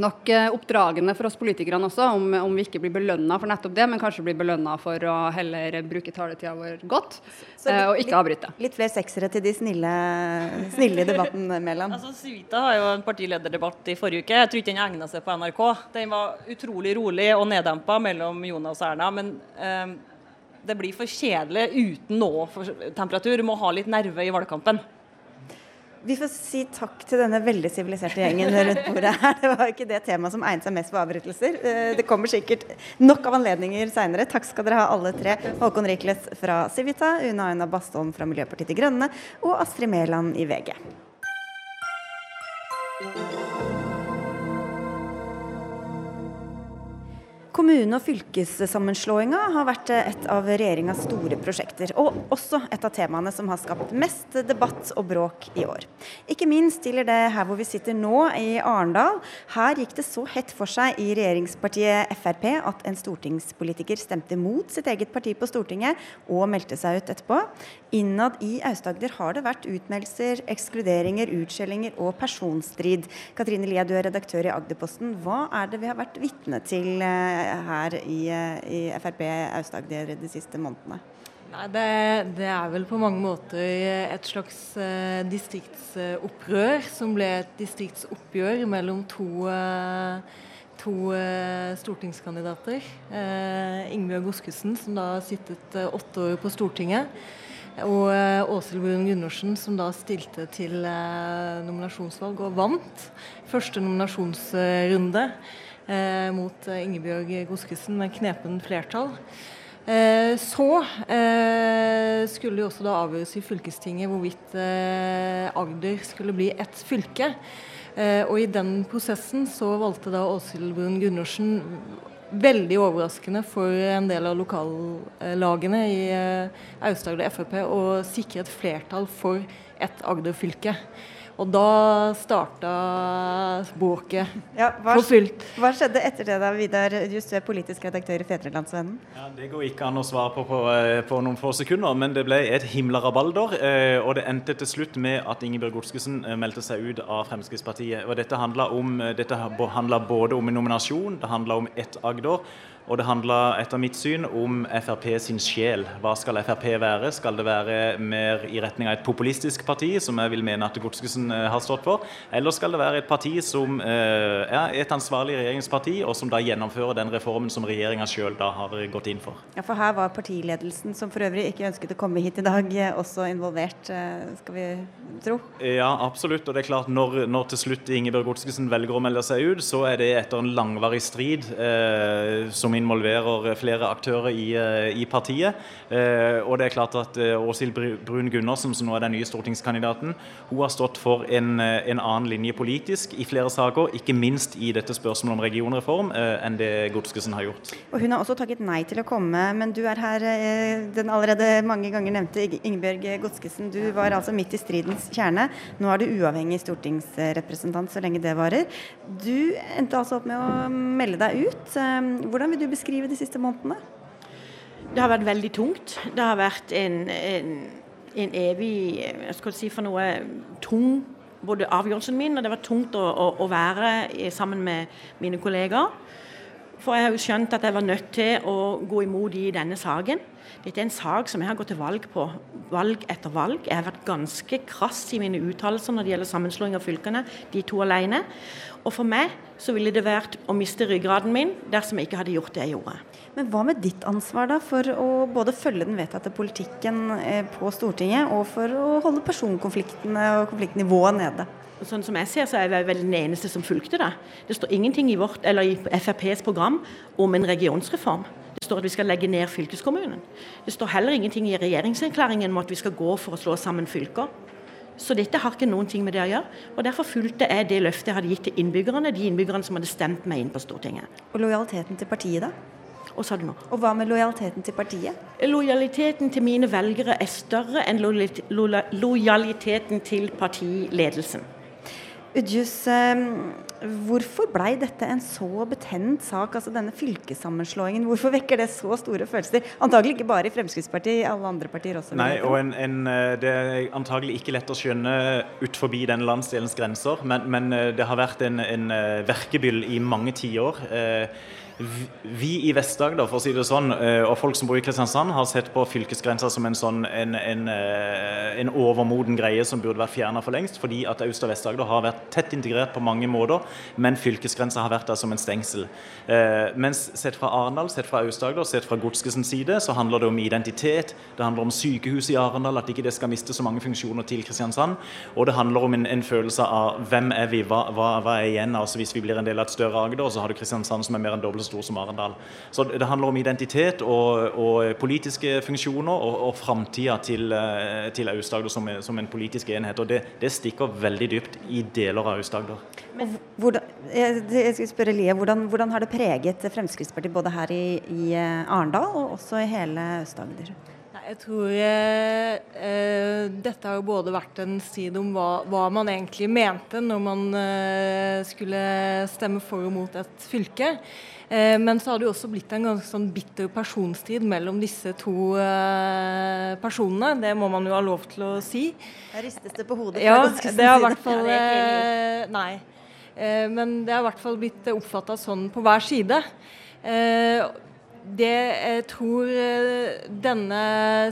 nok eh, oppdragende for oss politikerne også, om, om, vi ikke blir belønna for nettopp det, men kanskje blir belønna for å heller bruke taletida vår godt så, så litt, og ikke avbryte. Litt, litt flere seksere til de snille, snille i debatten, Mæland. Altså, Suita har jo en partilederdebatt i forrige uke. Jeg tror ikke den egna seg på NRK. Den var utrolig rolig og neddempa mellom Jonas og Erna. men um, det blir for kjedelig uten noe temperatur. Du må ha litt nerve i valgkampen. Vi får si takk til denne veldig siviliserte gjengen rundt bordet her. Det var ikke det temaet som egnet seg mest for avbrytelser. Eh, det kommer sikkert nok av anledninger seinere. Takk skal dere ha alle tre. Håkon Rikles fra Civita, Una Aina Bastholm fra Miljøpartiet De Grønne og Astrid Mæland i VG. Kommune- og fylkessammenslåinga har vært et av regjeringas store prosjekter, og også et av temaene som har skapt mest debatt og bråk i år. Ikke minst gjelder det her hvor vi sitter nå, i Arendal. Her gikk det så hett for seg i regjeringspartiet Frp at en stortingspolitiker stemte mot sitt eget parti på Stortinget og meldte seg ut etterpå. Innad i Aust-Agder har det vært utmeldelser, ekskluderinger, utskjellinger og personstrid. Katrine Lia, du er redaktør i Agderposten. Hva er det vi har vært vitne til? Eh, her i, i Frp Aust-Agder de siste månedene? Nei, det, det, er vel på mange måter et slags eh, distriktsopprør, som ble et distriktsoppgjør mellom to, eh, to eh, stortingskandidater. Ingebjørg Godskesen, som da har sittet åtte år på Stortinget, og Åshild Brun Gundersen, som da stilte til nominasjonsvalg og vant første nominasjonsrunde. Eh, mot Ingebjørg Godskesen med knepen flertall. Eh, så eh, skulle det også da avgjøres i fylkestinget hvorvidt eh, Agder skulle bli ett fylke. og i den prosessen så valgte da Åshild Brun Gundersen veldig overraskende for en del av lokallagene i Aust-Agder Frp å sikre et flertall for et Agder-fylke. Og da starta bråket ja, for fullt. Hva skjedde etter det, da, Vidar Just, du er politisk redaktør i Fedrelandsvennen? Ja, det går ikke an å svare på, på eh, på, noen få sekunder, men det ble et himla rabalder. Eh, og det endte til slutt med at Ingebjørg Godskesen eh, meldte seg ut av Fremskrittspartiet. Og dette handla, om, dette handla både om en nominasjon, det handla om ett Agder. Og det handler etter mitt syn om Frp sin sjel. Hva skal Frp være? Skal det være mer i retning av et populistisk parti, som jeg vil mene at Godskesen eh, har stått for? Eller skal det være et parti som eh, er et ansvarlig regjeringsparti, og som da gjennomfører den reformen som regjeringa sjøl da har gått inn for? Ja, for her var partiledelsen, som for øvrig ikke ønsket å komme hit i dag, eh, også involvert, skal vi tro? Ja, absolutt. Og det er klart, når, når til slutt Ingebjørg Godskesen velger å melde seg ut, så er det etter en langvarig strid eh, som involverer flere aktører i, i partiet. Eh, og det er klart at eh, Åshild Brun Gundersen, som nå er den nye stortingskandidaten, hun har stått for en, en, annen linje politisk i flere saker, ikke minst i dette spørsmålet om regionreform, enn det Godskesen har gjort. Og Hun har også takket nei til å komme, men du er her, den allerede mange ganger nevnte Ingebjørg Godskesen. Du var altså midt i stridens kjerne. Nå er du uavhengig stortingsrepresentant så lenge det varer. Du endte altså opp med å melde deg ut. Hvordan vil du beskrive de siste månedene? Det har vært veldig tungt. Det har vært en, en, en evig jeg skal si for noe tung både avgjørelsen min, og det var tungt å, å, å være sammen med mine kollegaer. For jeg har jo skjønt at jeg var nødt til å gå imot i denne saken. Dette er en sak som jeg har gått til valg på valg etter valg. Jeg har vært ganske krass i mine uttalelser når det gjelder sammenslåing av fylkene, de to alene. Og for meg så ville det vært å miste ryggraden min dersom jeg ikke hadde gjort det jeg gjorde. Men hva med ditt ansvar da, for å både følge den vedtatte politikken eh, på Stortinget, og for å holde personkonfliktene og konfliktnivået nede? Sånn som jeg ser, så er jeg vel den eneste som fulgte det. Det står ingenting i, vårt, eller i FrPs program om en regionsreform. Det står at vi skal legge ned fylkeskommunen. Det står heller ingenting i regjeringserklæringen om at vi skal gå for å slå sammen fylker. Så dette har ikke noen ting med det å gjøre. og Derfor fulgte jeg det løftet jeg hadde gitt til innbyggerne, de innbyggerne som hadde stemt meg inn på Stortinget. Og lojaliteten til partiet, da? Og, og hva med lojaliteten til partiet? Lojaliteten til mine velgere er større enn lojaliteten til partiledelsen. Udjus, ehm, hvorfor blei dette en så betent sak, altså denne fylkessammenslåingen? Hvorfor vekker det så store følelser? Antagelig ikke bare i Fremskrittspartiet, i alle andre partier også. Nei, og en, en, eh, Det er antagelig ikke lett å skjønne ut forbi den landsdelens grenser, men, men eh, det har vært en, en eh, verkebyll i mange tiår. Eh, vi i Vest-Agder, for å si det sånn, eh, og folk som bor i Kristiansand, har sett på fylkesgrensa som en sånn en, en, eh, en overmoden greie som burde vært fjerna for lengst, fordi at Aust- og Vest-Agder har vært tett integrert på mange måter, men fylkesgrensa har vært der som en stengsel. Eh, mens sett fra Arendal, sett fra Aust-Agder, sett fra Godskesens side, så handler det om identitet. Det handler om sykehuset i Arendal, at ikke det skal miste så mange funksjoner til Kristiansand. Og det handler om en, følelse av hvem er vi, hva, hva, hva er igjen? Altså Hvis vi blir en del av et større Agder, så har du Kristiansand som er mer enn dobbelt så stor som Arendal. Så det handler om identitet og, og politiske funksjoner og, og framtida til, eh, til Aust-Agder som, som, en politisk enhet. Og det, det, stikker veldig dypt i deler av Aust-Agder. Jeg, jeg skal spørre Lie, hvordan, hvordan, har det preget Fremskrittspartiet både her i, i eh, Arendal og også i hele Aust-Agder? Jeg tror eh, eh, dette har jo både vært en strid om hva, hva man egentlig mente når man eh, skulle stemme for og mot et fylke. Eh, men så har det jo også blitt en ganske sånn bitter personstrid mellom disse to eh, personene. Det må man jo ha lov til å si. Her ristes det på hodet. Ja, det har i hvert fall eh, Nei. Men det har i hvert fall blitt oppfatta sånn på hver side. Det jeg tror eh, denne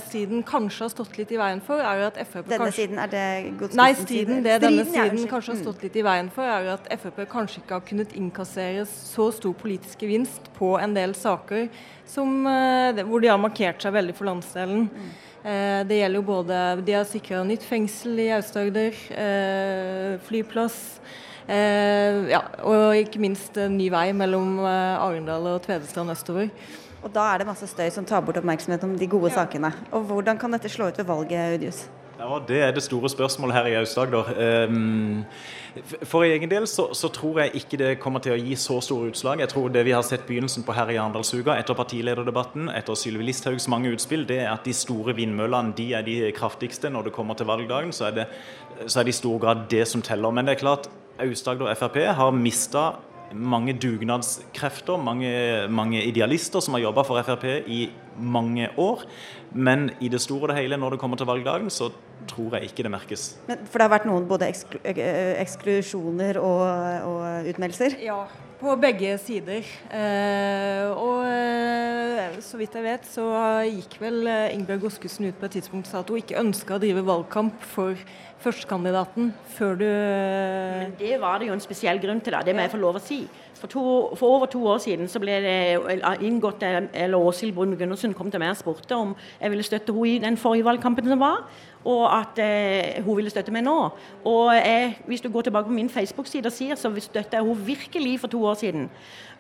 siden kanskje har stått litt i veien for, er at Frp Denne kanskje, siden, er det Nei, siden, det denne siden kanskje har stått litt i veien for, er at Frp kanskje ikke har kunnet innkassere så stor politisk gevinst på en del saker som, eh, hvor de har markert seg veldig for landsdelen. Mm. Eh, det gjelder jo både De har sikra nytt fengsel i Aust-Agder, flyplass. Eh, ja, og ikke minst en ny vei mellom eh, Arendal og Tvedestrand østover. Og da er det masse støy som tar bort oppmerksomhet om de gode ja. sakene. Og hvordan kan dette slå ut ved valget, Udius? Ja, Det er det store spørsmålet her i Aust-Agder. Um, for egen del så, så, tror jeg ikke det kommer til å gi så store utslag. Jeg tror det vi har sett begynnelsen på her i Arendalsuka etter partilederdebatten, etter Sylvi Listhaugs mange utspill, det er at de store vindmøllene de er de kraftigste når det kommer til valgdagen. Så er det, så er det i stor grad det som teller. Men det er klart, Aust-Agder Frp har mista mange dugnadskrefter, mange, mange idealister som har jobba for Frp i mange år. Men i det store og det hele, når det kommer til valgdagen, så tror jeg ikke det merkes. Men, for det har vært noen både eksklu eh, eksklusjoner og, og, utmeldelser? Ja, på begge sider. Eh, og eh, så vidt jeg vet, så gikk vel eh, Ingebjørg Godskesen ut på et tidspunkt og sa at hun ikke ønska å drive valgkamp for førstekandidaten før du Men Det var det jo en spesiell grunn til, da. Det må jeg få lov å si. For, to, for, over to år siden så ble det inngått eller Åshild Brun Gundersen kom til meg og spurte om jeg ville støtte henne i den forrige valgkampen som var, og at eh, hun ville støtte meg nå. Og jeg, Hvis du går tilbake på min Facebook-side og sier, så støtter jeg henne virkelig for to år siden.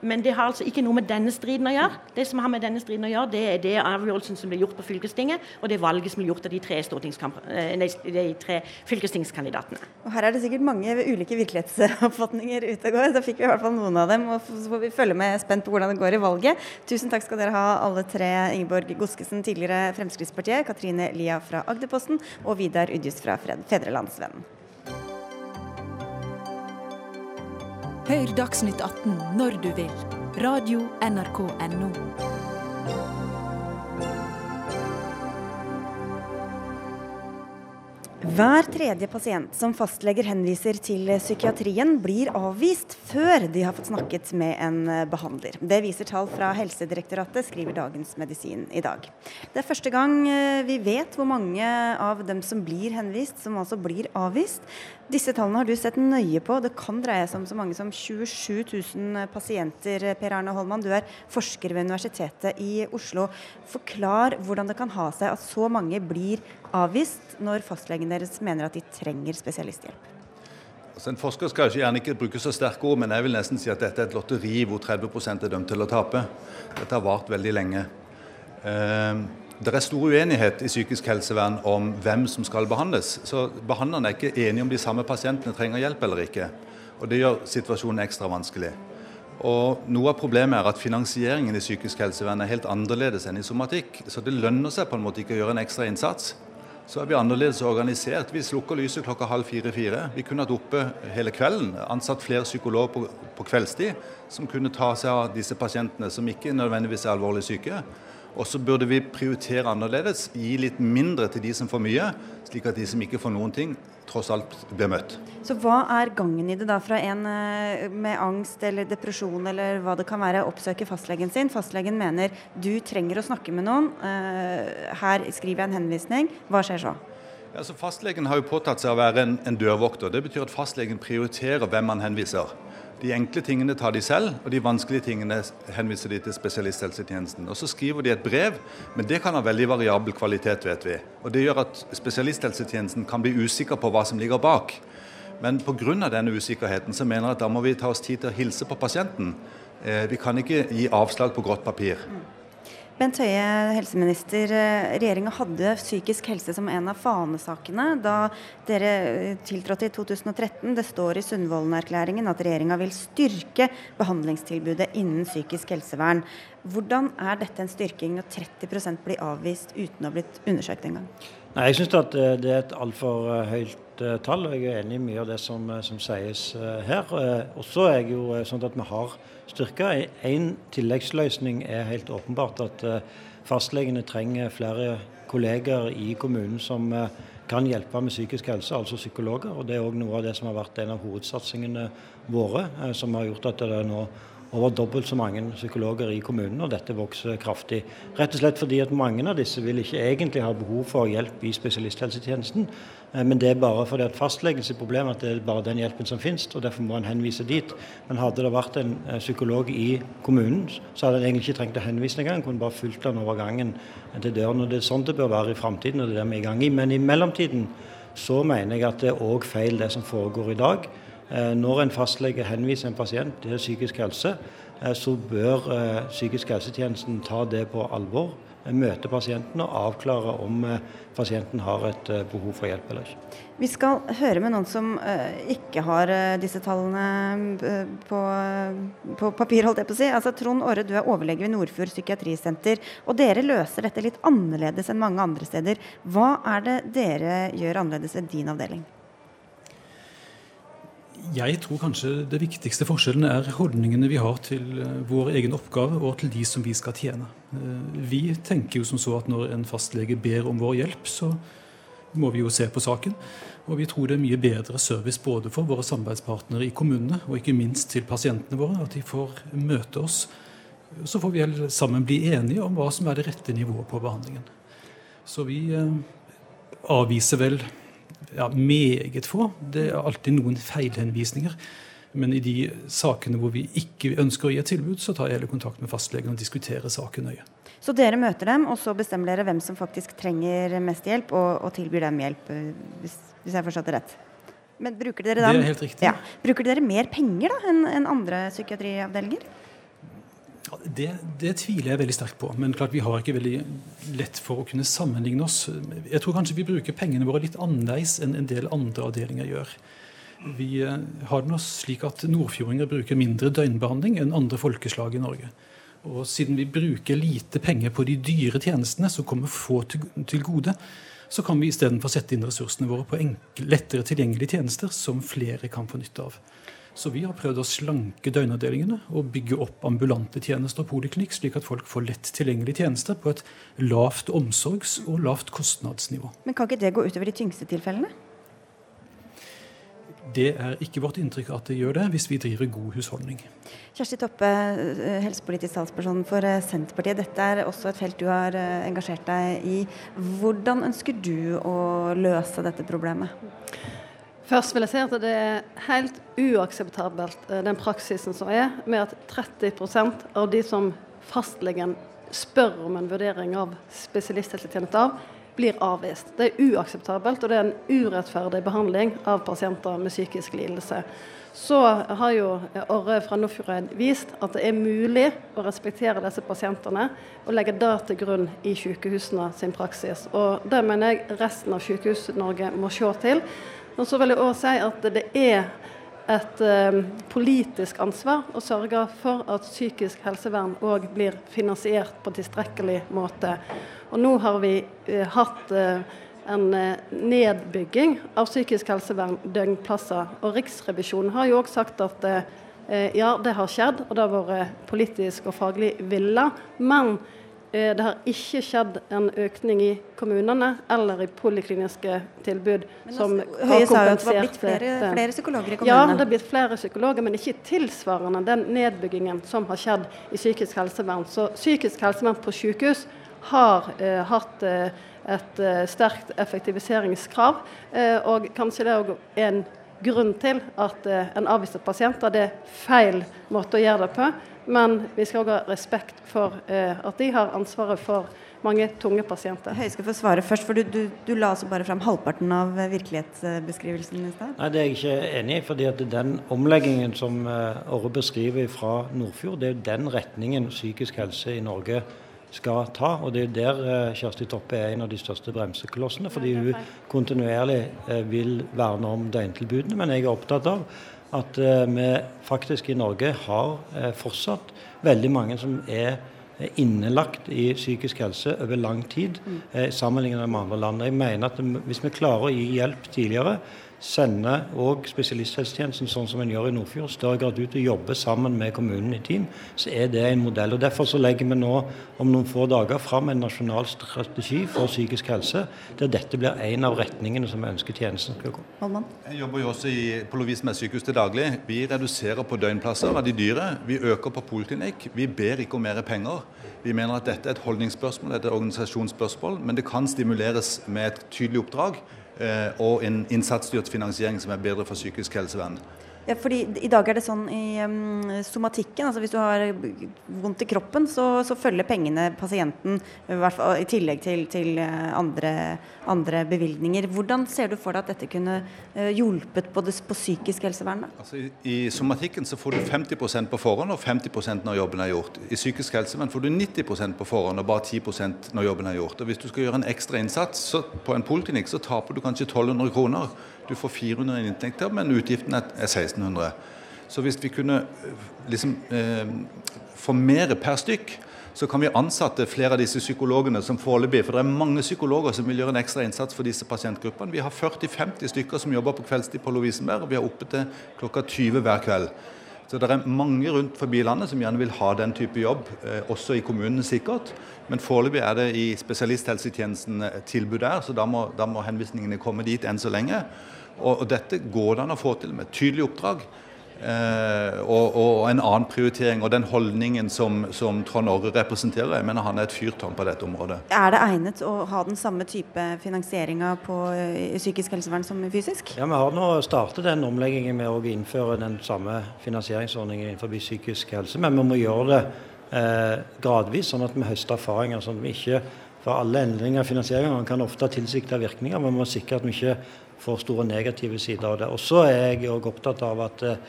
Men det har altså ikke noe med denne striden å gjøre. Det som har med denne striden å gjøre, det er det avgjørelsen som ble gjort på fylkestinget, og det valget som ble gjort av de tre, eh, de tre fylkestingskandidatene. Og Her er det sikkert mange ulike virkelighetsoppfatninger ute og går. Da fikk vi i hvert fall noen av dem, og så får vi følge med spent på hvordan det går i valget. Tusen takk skal dere ha alle tre. Ingeborg Goskesen, tidligere Fremskrittspartiet, Katrine Lia fra Agderposten og Vidar Udjus fra Fedrelandsvennen. Hør Dagsnytt 18 når du vil. Radio NRK Radio.nrk.no. Hver tredje pasient som fastleger henviser til psykiatrien, blir avvist før de har fått snakket med en behandler. Det viser tall fra Helsedirektoratet, skriver Dagens Medisin i dag. Det er første gang eh, vi vet hvor mange av dem som blir henvist, som altså blir avvist. Disse tallene har du sett nøye på. Det kan dreie seg om så mange som 27 000 pasienter. Per Arne Holman, du er forsker ved Universitetet i Oslo. Forklar hvordan det kan ha seg at så mange blir avvist når fastlegen deres mener at de trenger spesialisthjelp? Altså en forsker skal ikke gjerne ikke bruke så sterke ord, men jeg vil nesten si at dette er et lotteri hvor 30 er dømt til å tape. Dette har vart veldig lenge. Eh, det er stor uenighet i psykisk helsevern om hvem som skal behandles. Så Behandlerne er ikke enige om de samme pasientene trenger hjelp eller ikke. Og Det gjør situasjonen ekstra vanskelig. Og Noe av problemet er at finansieringen i psykisk helsevern er helt annerledes enn i somatikk. Så det lønner seg på en måte ikke å gjøre en ekstra innsats så er vi annerledes organisert. Vi slukker lyset klokka halv fire-fire. Vi kunne hatt oppe hele kvelden, ansatt flere psykologer på, på, kveldstid som kunne ta seg av disse pasientene som ikke nødvendigvis er alvorlig syke. Og så burde vi prioritere annerledes, gi litt mindre til de som får mye, slik at de som ikke får noen ting, tross alt blir møtt. Så hva er gangen i det da fra en eh, med angst eller depresjon eller hva det kan være, oppsøker fastlegen sin? Fastlegen mener du trenger å snakke med noen, eh, her skriver jeg en henvisning. Hva skjer så? Ja, så Fastlegen har jo påtatt seg å være en, en dørvokter. Det betyr at fastlegen prioriterer hvem man henviser. De enkle tingene tar de selv, og de vanskelige tingene henviser de til spesialisthelsetjenesten. Og Så skriver de et brev, men det kan ha veldig variabel kvalitet, vet vi. Og Det gjør at spesialisthelsetjenesten kan bli usikker på hva som ligger bak. Men pga. denne usikkerheten så mener jeg at da må vi ta oss tid til å hilse på pasienten. Eh, vi kan ikke gi avslag på grått papir. Bent Høie, helseminister. Eh, regjeringa hadde psykisk helse som en av fanesakene da dere eh, tiltrådte i 2013. Det står i Sundvolden-erklæringen at regjeringa vil styrke behandlingstilbudet innen psykisk helsevern. Hvordan er dette en styrking når 30 blir avvist uten å ha blitt undersøkt engang? Jeg syns at eh, det er et altfor høyt tall, og jeg er enig i mye av det som, som sies her. Og så er jeg jo sånn at vi har styrka. En tilleggsløsning er helt åpenbart at eh, fastlegene trenger flere kolleger i kommunen som eh, kan hjelpe med psykisk helse, altså psykologer. og Det er òg noe av det som har vært en av hovedsatsingene våre, eh, som har gjort at det er nå over dobbelt så mange psykologer i kommunen, og dette vokser kraftig. Rett og slett fordi at mange av disse vil ikke egentlig ha behov for hjelp i spesialisthelsetjenesten, Eh, men det er bare fordi at fastlegens problem at det er bare den hjelpen som finnes, og derfor må en henvise dit. Men hadde det vært en eh, psykolog i kommunen, så hadde en egentlig ikke trengt å henvise engang. Kunne bare fulgt den over gangen til døren. og Det er sånn det bør være i framtiden, og det er det vi er i gang i. Men i mellomtiden så mener jeg at det er òg feil det som foregår i dag. Når en fastlege henviser en pasient til psykisk helse, så bør psykisk helsetjenesten ta det på alvor møte pasienten og avklare om eh, pasienten har et eh, behov for hjelp eller ikke. Vi skal høre med noen som ikke har disse tallene på, på, papir, holdt jeg på å si. Altså, Trond Åre, du er overlege ved Nordfjord psykiatrisenter. Og dere løser dette litt annerledes enn mange andre steder. Hva er det dere gjør annerledes ved din avdeling? Jeg tror kanskje det viktigste forskjellen er holdningene vi har til eh, vår egen oppgave og til de som vi skal tjene. Eh, vi tenker jo som så at når en fastlege ber om vår hjelp, så må vi jo se på saken. Og vi tror det er mye bedre service både for våre samarbeidspartnere i kommunene og ikke minst til pasientene våre, at de får møte oss. Så får vi sammen bli enige om hva som er det rette nivået på behandlingen. Så vi eh, avviser vel ja, meget få. Det er alltid noen feilhenvisninger. Men i de sakene hvor vi ikke ønsker å gi et tilbud, så tar jeg heller kontakt med fastlegen og diskuterer saken nøye. Så dere møter dem, og så bestemmer dere hvem som faktisk trenger mest hjelp, og, og tilbyr dem hjelp, eh, hvis, hvis jeg forstår det rett? Men bruker dere da, det er helt riktig. Ja, bruker dere mer penger da enn en andre psykiatriavdelinger? Det, det, tviler jeg veldig sterkt på. Men klart vi har ikke veldig lett for å kunne sammenligne oss. Jeg tror kanskje vi bruker pengene våre litt annerledes enn en del andre avdelinger gjør. Vi eh, har det nå slik at nordfjordinger bruker mindre døgnbehandling enn andre folkeslag i Norge. Og siden vi bruker lite penger på de dyre tjenestene som kommer få til, gode, så kan vi istedenfor sette inn ressursene våre på enkle, lettere tilgjengelige tjenester som flere kan få nytte av. Så vi har prøvd å slanke døgnavdelingene og bygge opp ambulante tjenester og poliklinikk, slik at folk får lett tilgjengelige tjenester på et lavt omsorgs- og lavt kostnadsnivå. Men kan ikke det gå utover de tyngste tilfellene? Det er ikke vårt inntrykk at det gjør det, hvis vi driver god husholdning. Kjersti Toppe, eh, helsepolitisk talsperson for eh, Senterpartiet. Dette er også et felt du har eh, engasjert deg i. Hvordan ønsker du å løse dette problemet? Først vil jeg si at det er helt uakseptabelt eh, den praksisen som er, med at 30% av de som fastlegen spør om en vurdering av spesialisthelsetjeneste av, blir avvist. Det er uakseptabelt, og det er en urettferdig behandling av pasienter med psykisk lidelse. Så har jo Orre fra Nordfjordeid vist at det er mulig å respektere disse pasientene og legge det til grunn i sykehusene sin praksis. Og Det mener jeg resten av Sykehus-Norge må se til. Og så vil jeg også si at det er et um, politisk ansvar å sørge for at psykisk helsevern òg blir finansiert på tilstrekkelig måte. Og nå har vi uh, hatt uh, en nedbygging av psykisk helsevern, døgnplasser. Og Riksrevisjonen har jo òg sagt at ja, det har skjedd, og det har vært politisk og faglig villa. Men Eh, det har ikke skjedd en økning i kommunene eller i polikliniske tilbud men som altså, har kompensert sa jo at det var blitt flere, flere, psykologer i kommunene. Ja, det har blitt flere psykologer, men ikke tilsvarende den nedbyggingen som har skjedd i psykisk helsevern. Så psykisk helsevern på sykehus har eh, hatt eh, et eh, sterkt effektiviseringskrav, eh, og kanskje det er en grunn til at eh, en avviser pasienter. Det er feil måte å gjøre det på. Men vi skal òg ha respekt for eh, at de har ansvaret for mange tunge pasienter. Høie skal få svare først, for du, du, du la altså bare fram halvparten av virkelighetsbeskrivelsen i stad. Nei, det er jeg ikke enig i. fordi at den omleggingen som Åre beskriver fra Nordfjord, det er jo den retningen psykisk helse i Norge skal ta. Og det er der uh, Kjersti Toppe er en av de største bremseklossene. Fordi hun kontinuerlig uh, vil verne om døgntilbudene. Men jeg er opptatt av at eh, vi faktisk i Norge har eh, fortsatt veldig mange som er eh, innelagt i psykisk helse over lang tid, mm. sammenlignet med andre land. Jeg mener at Hvis vi klarer å gi hjelp tidligere, sende òg spesialisthelsetjenesten sånn som en gjør i Nordfjord, større grad ut og jobbe sammen med kommunen i team, så er det en modell. og Derfor så legger vi nå om noen få dager fram en nasjonal strategi for psykisk helse, der dette blir en av retningene som vi ønsker tjenesten skal gå. Jeg jobber jo også i, på Lovisenberg sykehus til daglig. Vi reduserer på døgnplasser av de dyre. Vi øker på poliklinikk. Vi ber ikke om mer penger. Vi mener at dette er et holdningsspørsmål, et organisasjonsspørsmål, men det kan stimuleres med et tydelig oppdrag. Eh, og en innsatsstyrt finansiering som er bedre for psykisk helsevern. Fordi I dag er det sånn i um, somatikken, altså hvis du har vondt i kroppen, så, så følger pengene pasienten, i, fall, i tillegg til, til eh, andre, andre, bevilgninger. Hvordan ser du for deg at dette kunne uh, hjulpet på, det, på psykisk helsevern? Altså, i, I somatikken så får du 50% på forhånd og 50% når jobben er gjort. I psykisk helsevern får du 90% på forhånd og bare 10% når jobben er gjort. Og Hvis du skal gjøre en ekstra innsats så, på en poliklinikk, så taper du kanskje 1200 kroner. Du får 400 i inntekter, men utgiften er 1600. Så hvis vi kunne eh, liksom eh, få mer per stykk, så kan vi ansette flere av disse psykologene som foreløpig. For det er mange psykologer som vil gjøre en ekstra innsats for disse pasientgruppene. Vi har 40-50 stykker som jobber på kveldstid på Lovisenberg, og vi er oppe til klokka 20 hver kveld. Så det er mange rundt forbi landet som gjerne vil ha den type jobb, eh, også i kommunene sikkert. Men foreløpig er det i spesialisthelsetjenesten tilbud der, så da må, da må henvisningene komme dit enn så lenge. Og, og dette går det an å få til med tydelig oppdrag. Eh, og, og, en annen prioritering. Og den holdningen som, som Trond Orre representerer, jeg mener han er et fyrtårn på dette området. Er det egnet å ha den samme type finansieringa på psykisk helsevern som fysisk? Ja, Vi har nå startet den omleggingen med å innføre den samme finansieringsordningen innenfor psykisk helse, men vi må gjøre det eh, gradvis, sånn at vi høster erfaringer. sånn at vi ikke for alle endringer i finansieringen kan ofte ha tilsikta virkninger, men vi må sikre at vi ikke får store negative sider av det. Og så er jeg òg opptatt av at eh,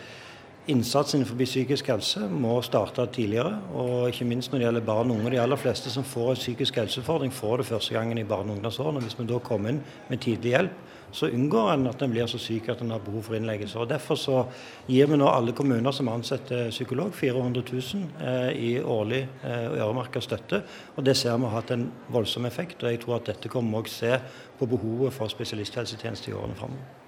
innsatsen innenfor psykisk helse må starte tidligere. Og ikke minst når det gjelder barn og unge. De aller fleste som får en psykisk helseutfordring, får det første gangen i barne- og ungdomsårene. Hvis vi da kommer inn med tidlig hjelp, så unngår en at en blir så syk at en har behov for innleggelse. Og Derfor så gir vi nå alle kommuner som ansetter psykolog 400 000 eh, i årlig eh, øremerka støtte. Og Det ser vi har hatt en voldsom effekt. og Jeg tror at dette kommer vi òg se på behovet for spesialisthelsetjeneste i årene framover.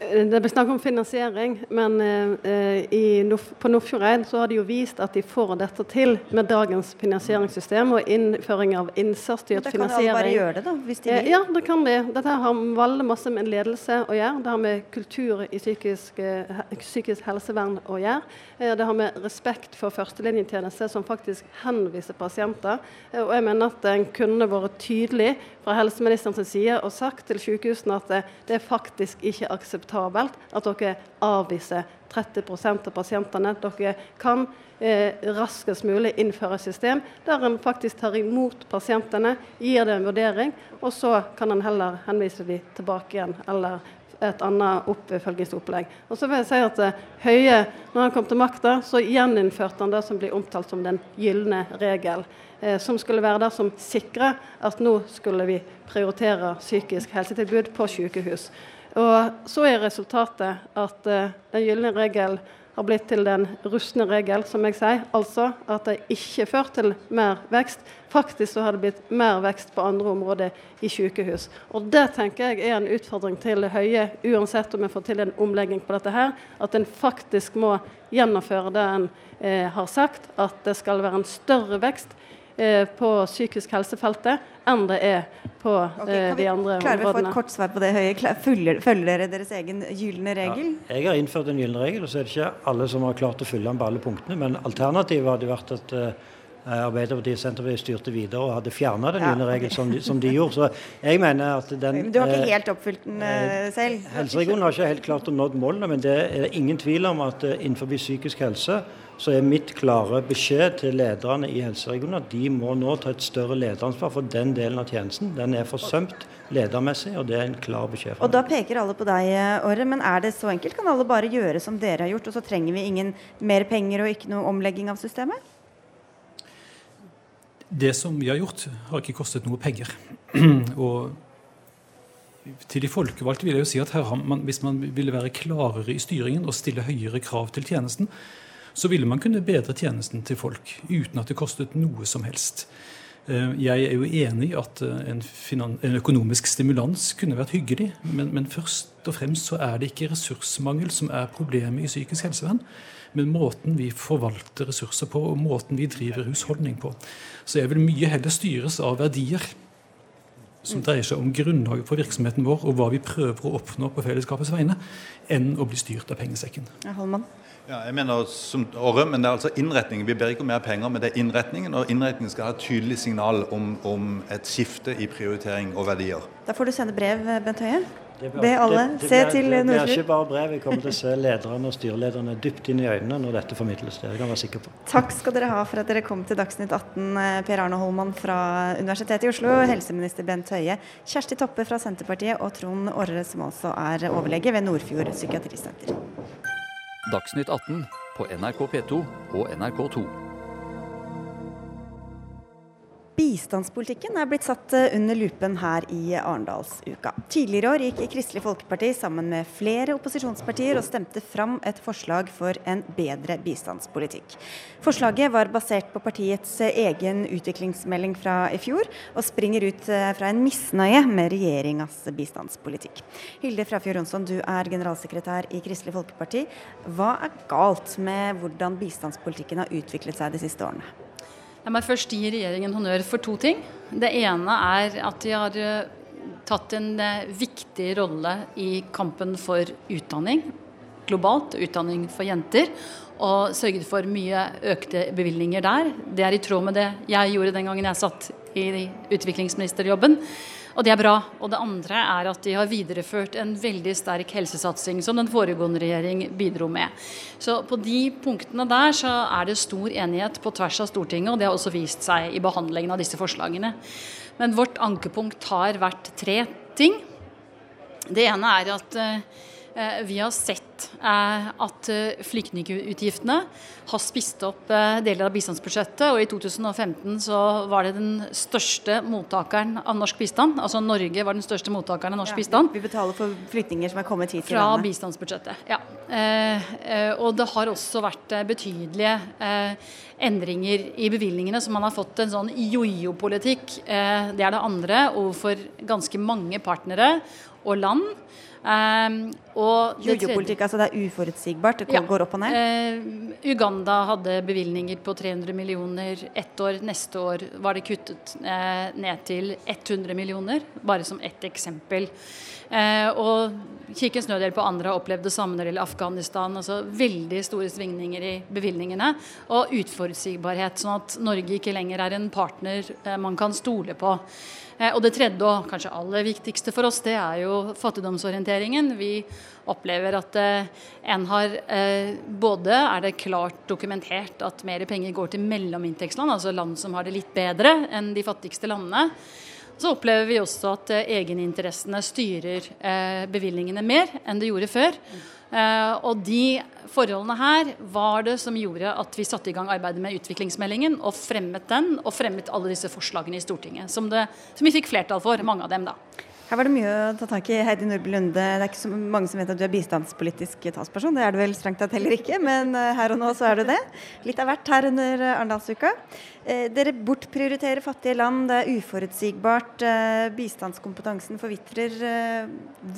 Det blir snakk om finansiering, men eh, på Nordfjordeid så har de jo vist at de får dette til med dagens finansieringssystem og innføring av innsatsstyrt finansiering. Da kan de bare gjøre det, da, hvis de vil? Ja, det kan de. Dette har veldig masse med ledelse å gjøre. Det har med kultur i psykisk, eh, psykisk helsevern å gjøre. Eh, det har med respekt for førstelinjetjeneste som faktisk henviser pasienter. Eh, og jeg mener at en kunne vært tydelig fra helseministerens side og sagt til sykehusene at det, det er faktisk ikke akseptabelt at dere avviser 30% av pasientene. Dere kan eh, raskest mulig innføre et system der en faktisk tar imot pasientene, gir det en vurdering, og så kan en heller henvise dem tilbake igjen. eller et annet oppfølgingsopplegg. Og så vil jeg si at uh, Høie, når han kom til makta, så gjeninnførte han det som blir omtalt som den gylne regel. Uh, som skulle være det som sikrer at nå skulle vi prioritere psykisk helsetilbud på sykehus. Og så er resultatet at uh, den gylne regel har blitt til den rustne regel, som jeg sier. Altså at det ikke fører til mer vekst. Faktisk så har det blitt mer vekst på andre områder i sykehus. Og det tenker jeg er en utfordring til Høie, uansett om vi får til en omlegging på dette her. At en faktisk må gjennomføre det en eh, har sagt, at det skal være en større vekst Eh, på psykisk helsefeltet enn det er på okay, eh, de andre områdene. Klarer vi å få et kort svar på det, Høie? Følger, følger dere deres egen gylne regel? Ja, jeg har innført en gyllen regel, og så er det ikke alle som har klart å følge den på alle punktene. Men alternativet hadde vært at uh, Arbeiderpartiet og Senterpartiet styrte videre og hadde fjerna den gylne ja, regel som, som, de gjorde. Så jeg mener at den Du har ikke helt oppfylt den uh, selv? Helseregionen har ikke helt klart å nå målene, men det er ingen tvil om at uh, innenfor psykisk helse så er mitt klare beskjed til lederne i helseregionene at de må nå ta et større lederansvar for den delen av tjenesten. Den er forsømt ledermessig, og det er en klar beskjed. Og Da peker alle på deg, Åre, men er det så enkelt? Kan alle bare gjøre som dere har gjort, og så trenger vi ingen mer penger og ikke noe omlegging av systemet? Det som vi har gjort, har ikke kostet noe penger. og til de folkevalgte vil jeg jo si at man, Hvis man ville være klarere i styringen og stille høyere krav til tjenesten, så ville man kunne bedre tjenesten til folk uten at det kostet noe som helst. Eh, jeg er jo enig i at eh, en, en, økonomisk stimulans kunne vært hyggelig, men, men, først og fremst så er det ikke ressursmangel som er problemet i psykisk helsevern, men måten vi forvalter ressurser på, og måten vi driver husholdning på. Så jeg vil mye heller styres av verdier som dreier seg om grunnlaget for virksomheten vår, og hva vi prøver å oppnå på fellesskapets vegne, enn å bli styrt av pengesekken. Ja, Holman. Ja, jeg mener som Åre, men det er altså innretningen. Vi ber ikke om mer penger, men det er innretningen. Og innretningen skal ha et tydelig signal om, om et skifte i prioritering og verdier. Da får du sende brev, Bent Høie. Be alle det, det, se til Det blir ikke bare brev. Vi kommer til å se lederne og styrelederne dypt inn i øynene når dette formidles. Det kan jeg være sikker på. Takk skal dere ha for at dere kom til Dagsnytt 18, eh, Per Arne Holman fra Universitetet i Oslo, helseminister Bent Høie, Kjersti Toppe fra Senterpartiet og Trond Orre, som også er overlege ved Nordfjord psykiatrisenter. Dagsnytt 18 på NRK P2 og NRK2. Bistandspolitikken er blitt satt eh, under lupen her i Arendalsuka. Tidligere år gikk Kristelig Folkeparti sammen med flere opposisjonspartier og stemte fram et forslag for en bedre bistandspolitikk. Forslaget var basert på partiets eh, egen utviklingsmelding fra i fjor, og springer ut eh, fra en misnøye med regjeringas bistandspolitikk. Hilde Frafjord Jonsson, du er generalsekretær i Kristelig Folkeparti. Hva er galt med hvordan bistandspolitikken har utviklet seg de siste årene? Jeg må først gi regjeringen honnør for to ting. Det ene er at de har eh, tatt en eh, viktig rolle i kampen for utdanning globalt, utdanning for jenter, og sørget for mye økte bevilgninger der. Det er i tråd med det jeg gjorde den gangen jeg satt i utviklingsministerjobben. Og det er bra. Og det andre er at de har videreført en veldig sterk helsesatsing som den foregående regjering bidro med. Så på de punktene der så er det stor enighet på tvers av Stortinget, og det har også vist seg i behandlingen av disse forslagene. Men vårt ankepunkt har vært tre ting. Det ene er at eh, vi har sett eh, at eh, flyktningutgiftene har spist opp deler av bistandsbudsjettet. Og i 2015 så var det den største mottakeren av norsk bistand. Altså Norge var den største mottakeren av norsk Ja, bistand. Vi betaler for flyktninger som er kommet hit til Fra landet. bistandsbudsjettet, ja. Eh, eh, og det har også vært eh, betydelige eh, endringer i bevilgningene, så man har fått en sånn jojo-politikk. Eh, det er det andre overfor ganske mange partnere og land. Tredje- Jojo-politikk, altså det er uforutsigbart. Det Ja. går opp og ned. Uh, Uganda hadde bevilgninger på 300 millioner ett år. Neste år var det kuttet uh, ned til 100 millioner, bare som ett eksempel. Uh, og Kirkens Nødhjelp og andre har opplevd det samme når det gjelder Afghanistan. altså Veldig store svingninger i bevilgningene og uforutsigbarhet, sånn at Norge ikke lenger er en partner eh, man kan stole på. Eh, Og det tredje og kanskje aller viktigste for oss, det er jo fattigdomsorienteringen. Vi opplever at eh, en har eh, både er det klart dokumentert at mer penger går til mellominntektsland, altså land som har det litt bedre enn de fattigste landene. Så opplever vi også at egeninteressene styrer bevilgningene mer enn det gjorde før. Eh, og de forholdene her var det som gjorde at vi satte i gang arbeidet med utviklingsmeldingen og fremmet den, og fremmet alle disse forslagene i Stortinget, som, det, som vi fikk flertall for, mange av dem da. Her var det mye å ta tak i. Heidi Nordby Lunde, det er ikke så mange som vet at du er bistandspolitisk talsperson. Det er du vel strengt tatt heller ikke, men eh, her og nå så er du det. Litt av hvert her under eh, Arendalsuka. Eh, Dere bortprioriterer fattige land, det er uforutsigbart. Bistandskompetansen forvitrer.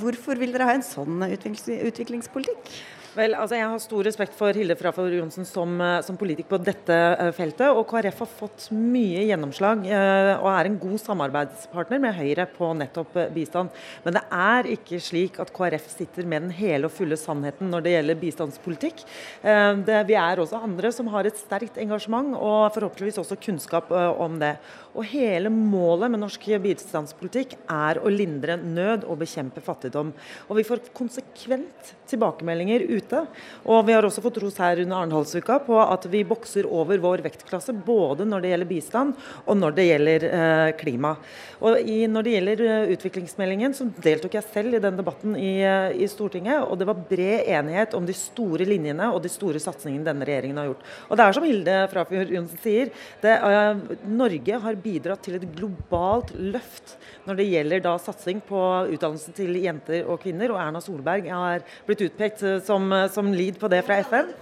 Hvorfor vil dere ha en sånn utviklingspolitikk? Vel, altså Jeg har stor respekt for Hilde Frafjord Johnsen som, eh, som politiker på dette eh, feltet. Og KrF har fått mye gjennomslag eh, og er en god samarbeidspartner med Høyre på nettopp bistand. Men det er ikke slik at KrF sitter med den hele og fulle sannheten når det gjelder bistandspolitikk. Det, vi er også andre som har et sterkt engasjement og forhåpentligvis også kunnskap om det. Og hele målet med norsk bistandspolitikk er å lindre nød og bekjempe fattigdom. Og vi får konsekvent tilbakemeldinger ute. Og vi har også fått ros her under Arendalsuka på at vi bokser over vår vektklasse både når det gjelder bistand og når det gjelder eh, klima. Og i, når det gjelder eh, utviklingsmeldingen, så deltok jeg selv i den debatten i, eh, i Stortinget, og det var bred enighet om de store linjene og de store satsingene denne regjeringen har gjort. Og det er som Hilde Frafjord Johnsen sier, det, eh, Norge har bidratt til et globalt løft når det gjelder da satsing på utdannelse til jenter og kvinner, og Erna Solberg har blitt utpekt som, som lead på det fra FN.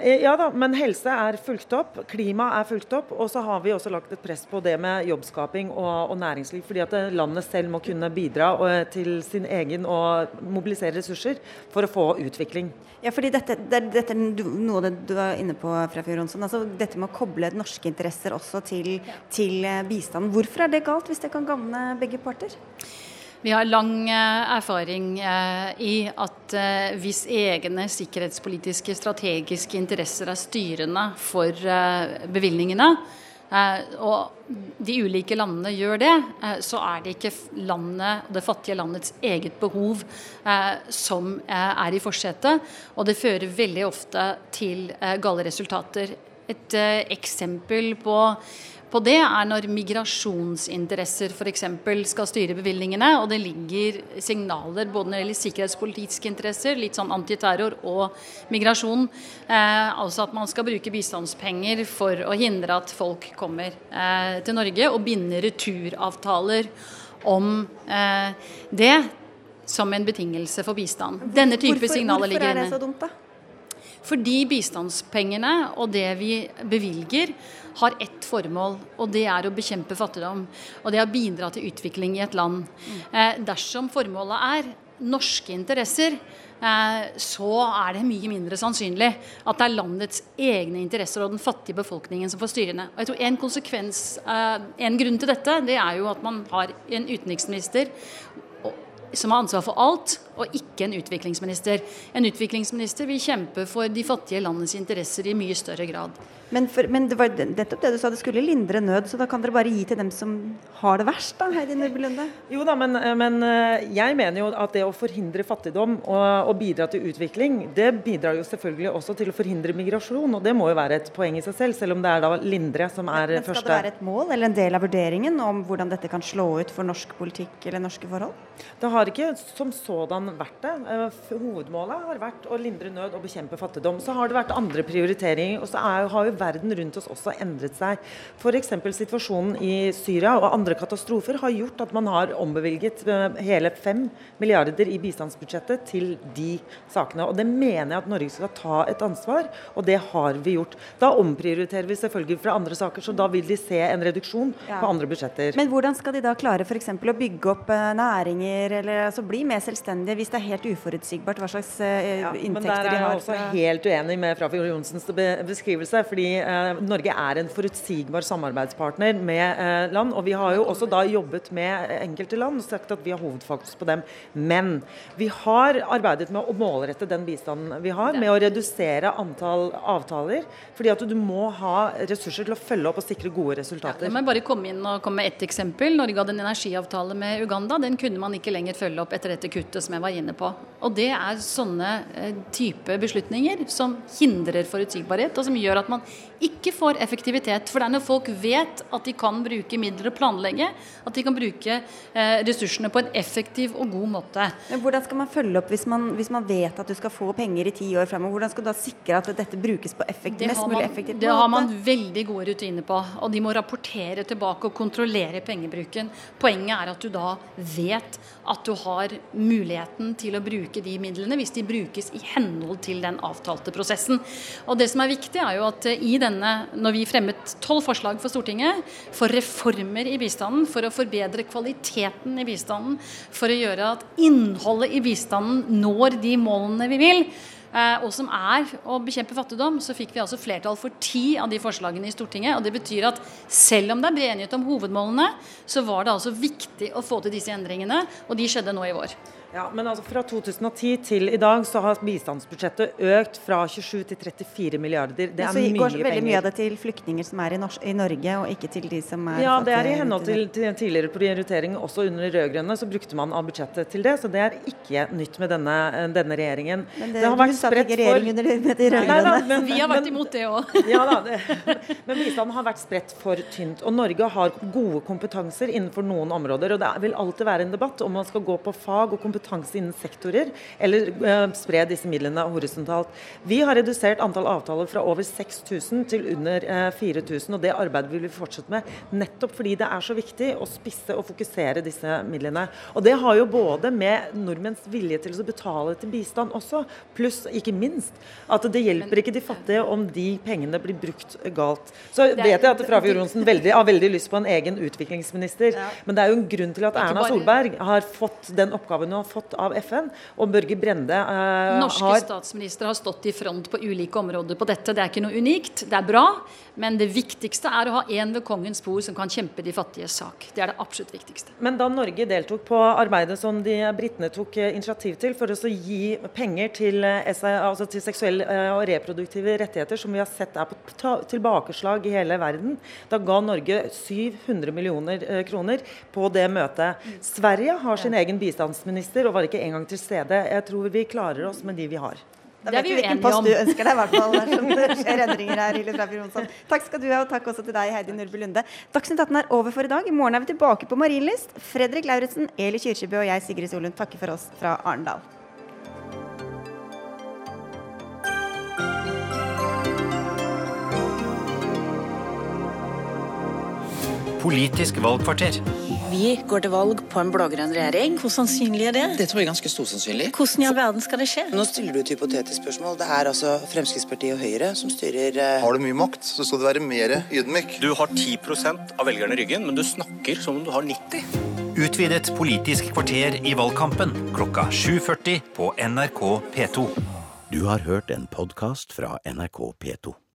Eh, Ja da, men helse er fulgt opp, klima er fulgt opp, og så har vi også lagt et press på det med jobbskaping og, og næringsliv. fordi at eh, landet selv må kunne bidra og, til sin egen og mobilisere ressurser for å få utvikling. Ja, fordi dette, det, dette er noe du var inne på, Frafjord Jonsson. Altså, dette med å koble norske interesser også til, til eh, bistand. Hvorfor er det galt, hvis det kan gagne begge parter? Vi har lang eh, erfaring eh, i at eh, hvis egne sikkerhetspolitiske, strategiske interesser er styrende for bevilgningene, og de ulike landene gjør det, så er det ikke landet, det fattige landets eget behov som er i forsetet. Og det fører veldig ofte til gale resultater. Et eksempel på på det, er når migrasjonsinteresser f.eks. skal styre bevilgningene, og det ligger signaler både når det gjelder sikkerhetspolitiske interesser, litt sånn antiterror og migrasjon. Eh, altså at man skal bruke bistandspenger for å hindre at folk kommer eh, til Norge, og binde returavtaler om eh, det som en betingelse for bistand. Denne type hvorfor, signaler ligger inne. Hvorfor er det så dumt, da? Fordi bistandspengene og det vi bevilger, har ett formål, og det er å bekjempe fattigdom. Og det å bidra til utvikling i et land. Eh, dersom formålet er norske interesser, eh, så er det mye mindre sannsynlig at det er landets egne interesser og den fattige befolkningen som får styrene. Og jeg tror En konsekvens, eh, en grunn til dette, det er jo at man har en utenriksminister som har ansvar for alt, og ikke en utviklingsminister. En utviklingsminister vil kjempe for de fattige landenes interesser i mye større grad. Men, for, men, det var nettopp det du sa, det skulle lindre nød, så da kan dere bare gi til dem som har det verst, da, Heidi Nordby Lunde? Jo da, men, men, eh, jeg mener jo at det å forhindre fattigdom og, og, bidra til utvikling, det bidrar jo selvfølgelig også til å forhindre migrasjon, og det må jo være et poeng i seg selv, selv om det er da lindre som er men, første Skal det være et mål eller en del av vurderingen om hvordan dette kan slå ut for norsk politikk eller norske forhold? Det har ikke som sådan vært det. Eh, hovedmålet har vært å lindre nød og bekjempe fattigdom. Så har det vært andre prioriteringer. og så er, har jo verden rundt oss også endret seg. F.eks. situasjonen i Syria og andre katastrofer har gjort at man har ombevilget eh, hele 5 milliarder i bistandsbudsjettet til de sakene. Og Det mener jeg at Norge skal ta et ansvar, og det har vi gjort. Da omprioriterer vi selvfølgelig fra andre saker, så da vil de se en reduksjon ja. på andre budsjetter. Men hvordan skal de da klare f.eks. å bygge opp eh, næringer, eller altså bli mer selvstendige hvis det er helt uforutsigbart hva slags uh, ja, inntekter de har? Men der er jeg også helt uenig med Frafjord Johnsens beskrivelse. fordi uh, Norge er en forutsigbar samarbeidspartner med eh, land. Og vi har jo også da jobbet med enkelte land og sagt at vi har hovedfokus på dem. Men vi har arbeidet med å målrette den bistanden vi har, med å redusere antall avtaler. Fordi at du må ha ressurser til å følge opp og sikre gode resultater. Ja, må jeg bare komme inn og komme med ett eksempel. Norge hadde en energiavtale med Uganda. Den kunne man ikke lenger følge opp etter dette kuttet som jeg var inne på. Og det er sånne eh, type beslutninger som hindrer forutsigbarhet, og som gjør at man ikke får effektivitet. For det er når folk vet at de kan bruke midler og planlegge, at de kan bruke eh, ressursene på en effektiv og god måte. Men Hvordan skal man følge opp hvis man, hvis man vet at du skal få penger i ti år fremover? Hvordan skal du da sikre at dette brukes på effektiv, mest mulig effektivt? Det har man veldig gode rutiner på. Og de må rapportere tilbake og kontrollere pengebruken. Poenget er at du da vet at du har muligheten til å bruke de midlene hvis de brukes i henhold til den avtalte prosessen. Og det som er viktig, er jo at i denne, når vi fremmet tolv forslag for Stortinget for reformer i bistanden, for å forbedre kvaliteten i bistanden, for å gjøre at innholdet i bistanden når de målene vi vil. Eh, og som er å bekjempe fattigdom, så fikk vi altså flertall for ti av de forslagene i Stortinget. og Det betyr at selv om det er bred enighet om hovedmålene, så var det altså viktig å få til disse endringene, og de skjedde nå i vår. Ja, men altså Fra 2010 til i dag så har bistandsbudsjettet økt fra 27 til 34 milliarder. Det er mye penger. så går veldig penger. mye av det til flyktninger som er i, Nors i, Norge, og ikke til de som er Ja, det er i henhold til, til tidligere prioritering. Også under de rød-grønne så brukte man av budsjettet til det, så det er ikke nytt med denne, denne regjeringen. Men det, det har vært spredt for under de, de rød-grønne. Vi har vært imot det òg. ja da, det, men bistanden har vært spredt for tynt. Og Norge har gode kompetanser innenfor noen områder. og Det vil alltid være en debatt om man skal gå på fag og kompetanse innen sektorer, eller uh, spre disse midlene horisontalt. Vi har redusert antall avtaler fra over 6000 til under uh, eh, 4000, og det arbeidet vil vi fortsette med. Nettopp fordi det er så viktig å spisse og fokusere disse midlene. Og det har jo både med nordmenns vilje til å betale til bistand også, pluss ikke minst at det hjelper ikke de fattige om de pengene blir brukt galt. Så vet jeg at Frafjord Johnsen har veldig lyst på en egen utviklingsminister, men det er jo en grunn til at Erna Solberg har fått den oppgaven hun har fått av FN. Og Børge Brende eh, Norske har statsministre har stått i front på ulike områder på dette. Det er ikke noe unikt, det er bra. Men det viktigste er å ha én ved kongens bord som kan kjempe de fattiges sak. Det er det absolutt viktigste. Men da Norge deltok på arbeidet som de britene tok eh, initiativ til for å gi penger til, altså til seksuelle og reproduktive rettigheter, som vi har sett er på tilbakeslag i hele verden, da ga Norge 700 millioner kroner på det møtet. Sverige har sin egen bistandsminister og var ikke engang til stede. Jeg tror vi klarer oss med de vi har. Da vet vi hvilken post du ønsker deg, i hvert fall. Som det skjer endringer her. Hilde Frafjord Jonsson. Takk skal du ha, og takk også til deg, Heidi Nordby Lunde. Dagsnytt 18 er over for i dag. I morgen er vi tilbake på Marienlyst. Fredrik Lauritzen, Eli Kyrkjebø og jeg, Sigrid Solund, takker for oss fra Arendal. Politisk valgkvarter. Vi går til valg på en blå-grønn regjering. Hvor sannsynlig er det? Det tror jeg er ganske stor sannsynlig. Hvordan i all verden skal det skje? Nå stiller du et hypotetisk spørsmål. Det er altså Fremskrittspartiet og Høyre som styrer uh... Har du mye makt, så skal du være mer ydmyk. Du har 10 av velgerne i ryggen, men du snakker som om du har 90 Utvidet politisk kvarter i valgkampen klokka 7.40 på NRK P2. Du har hørt en podkast fra NRK P2.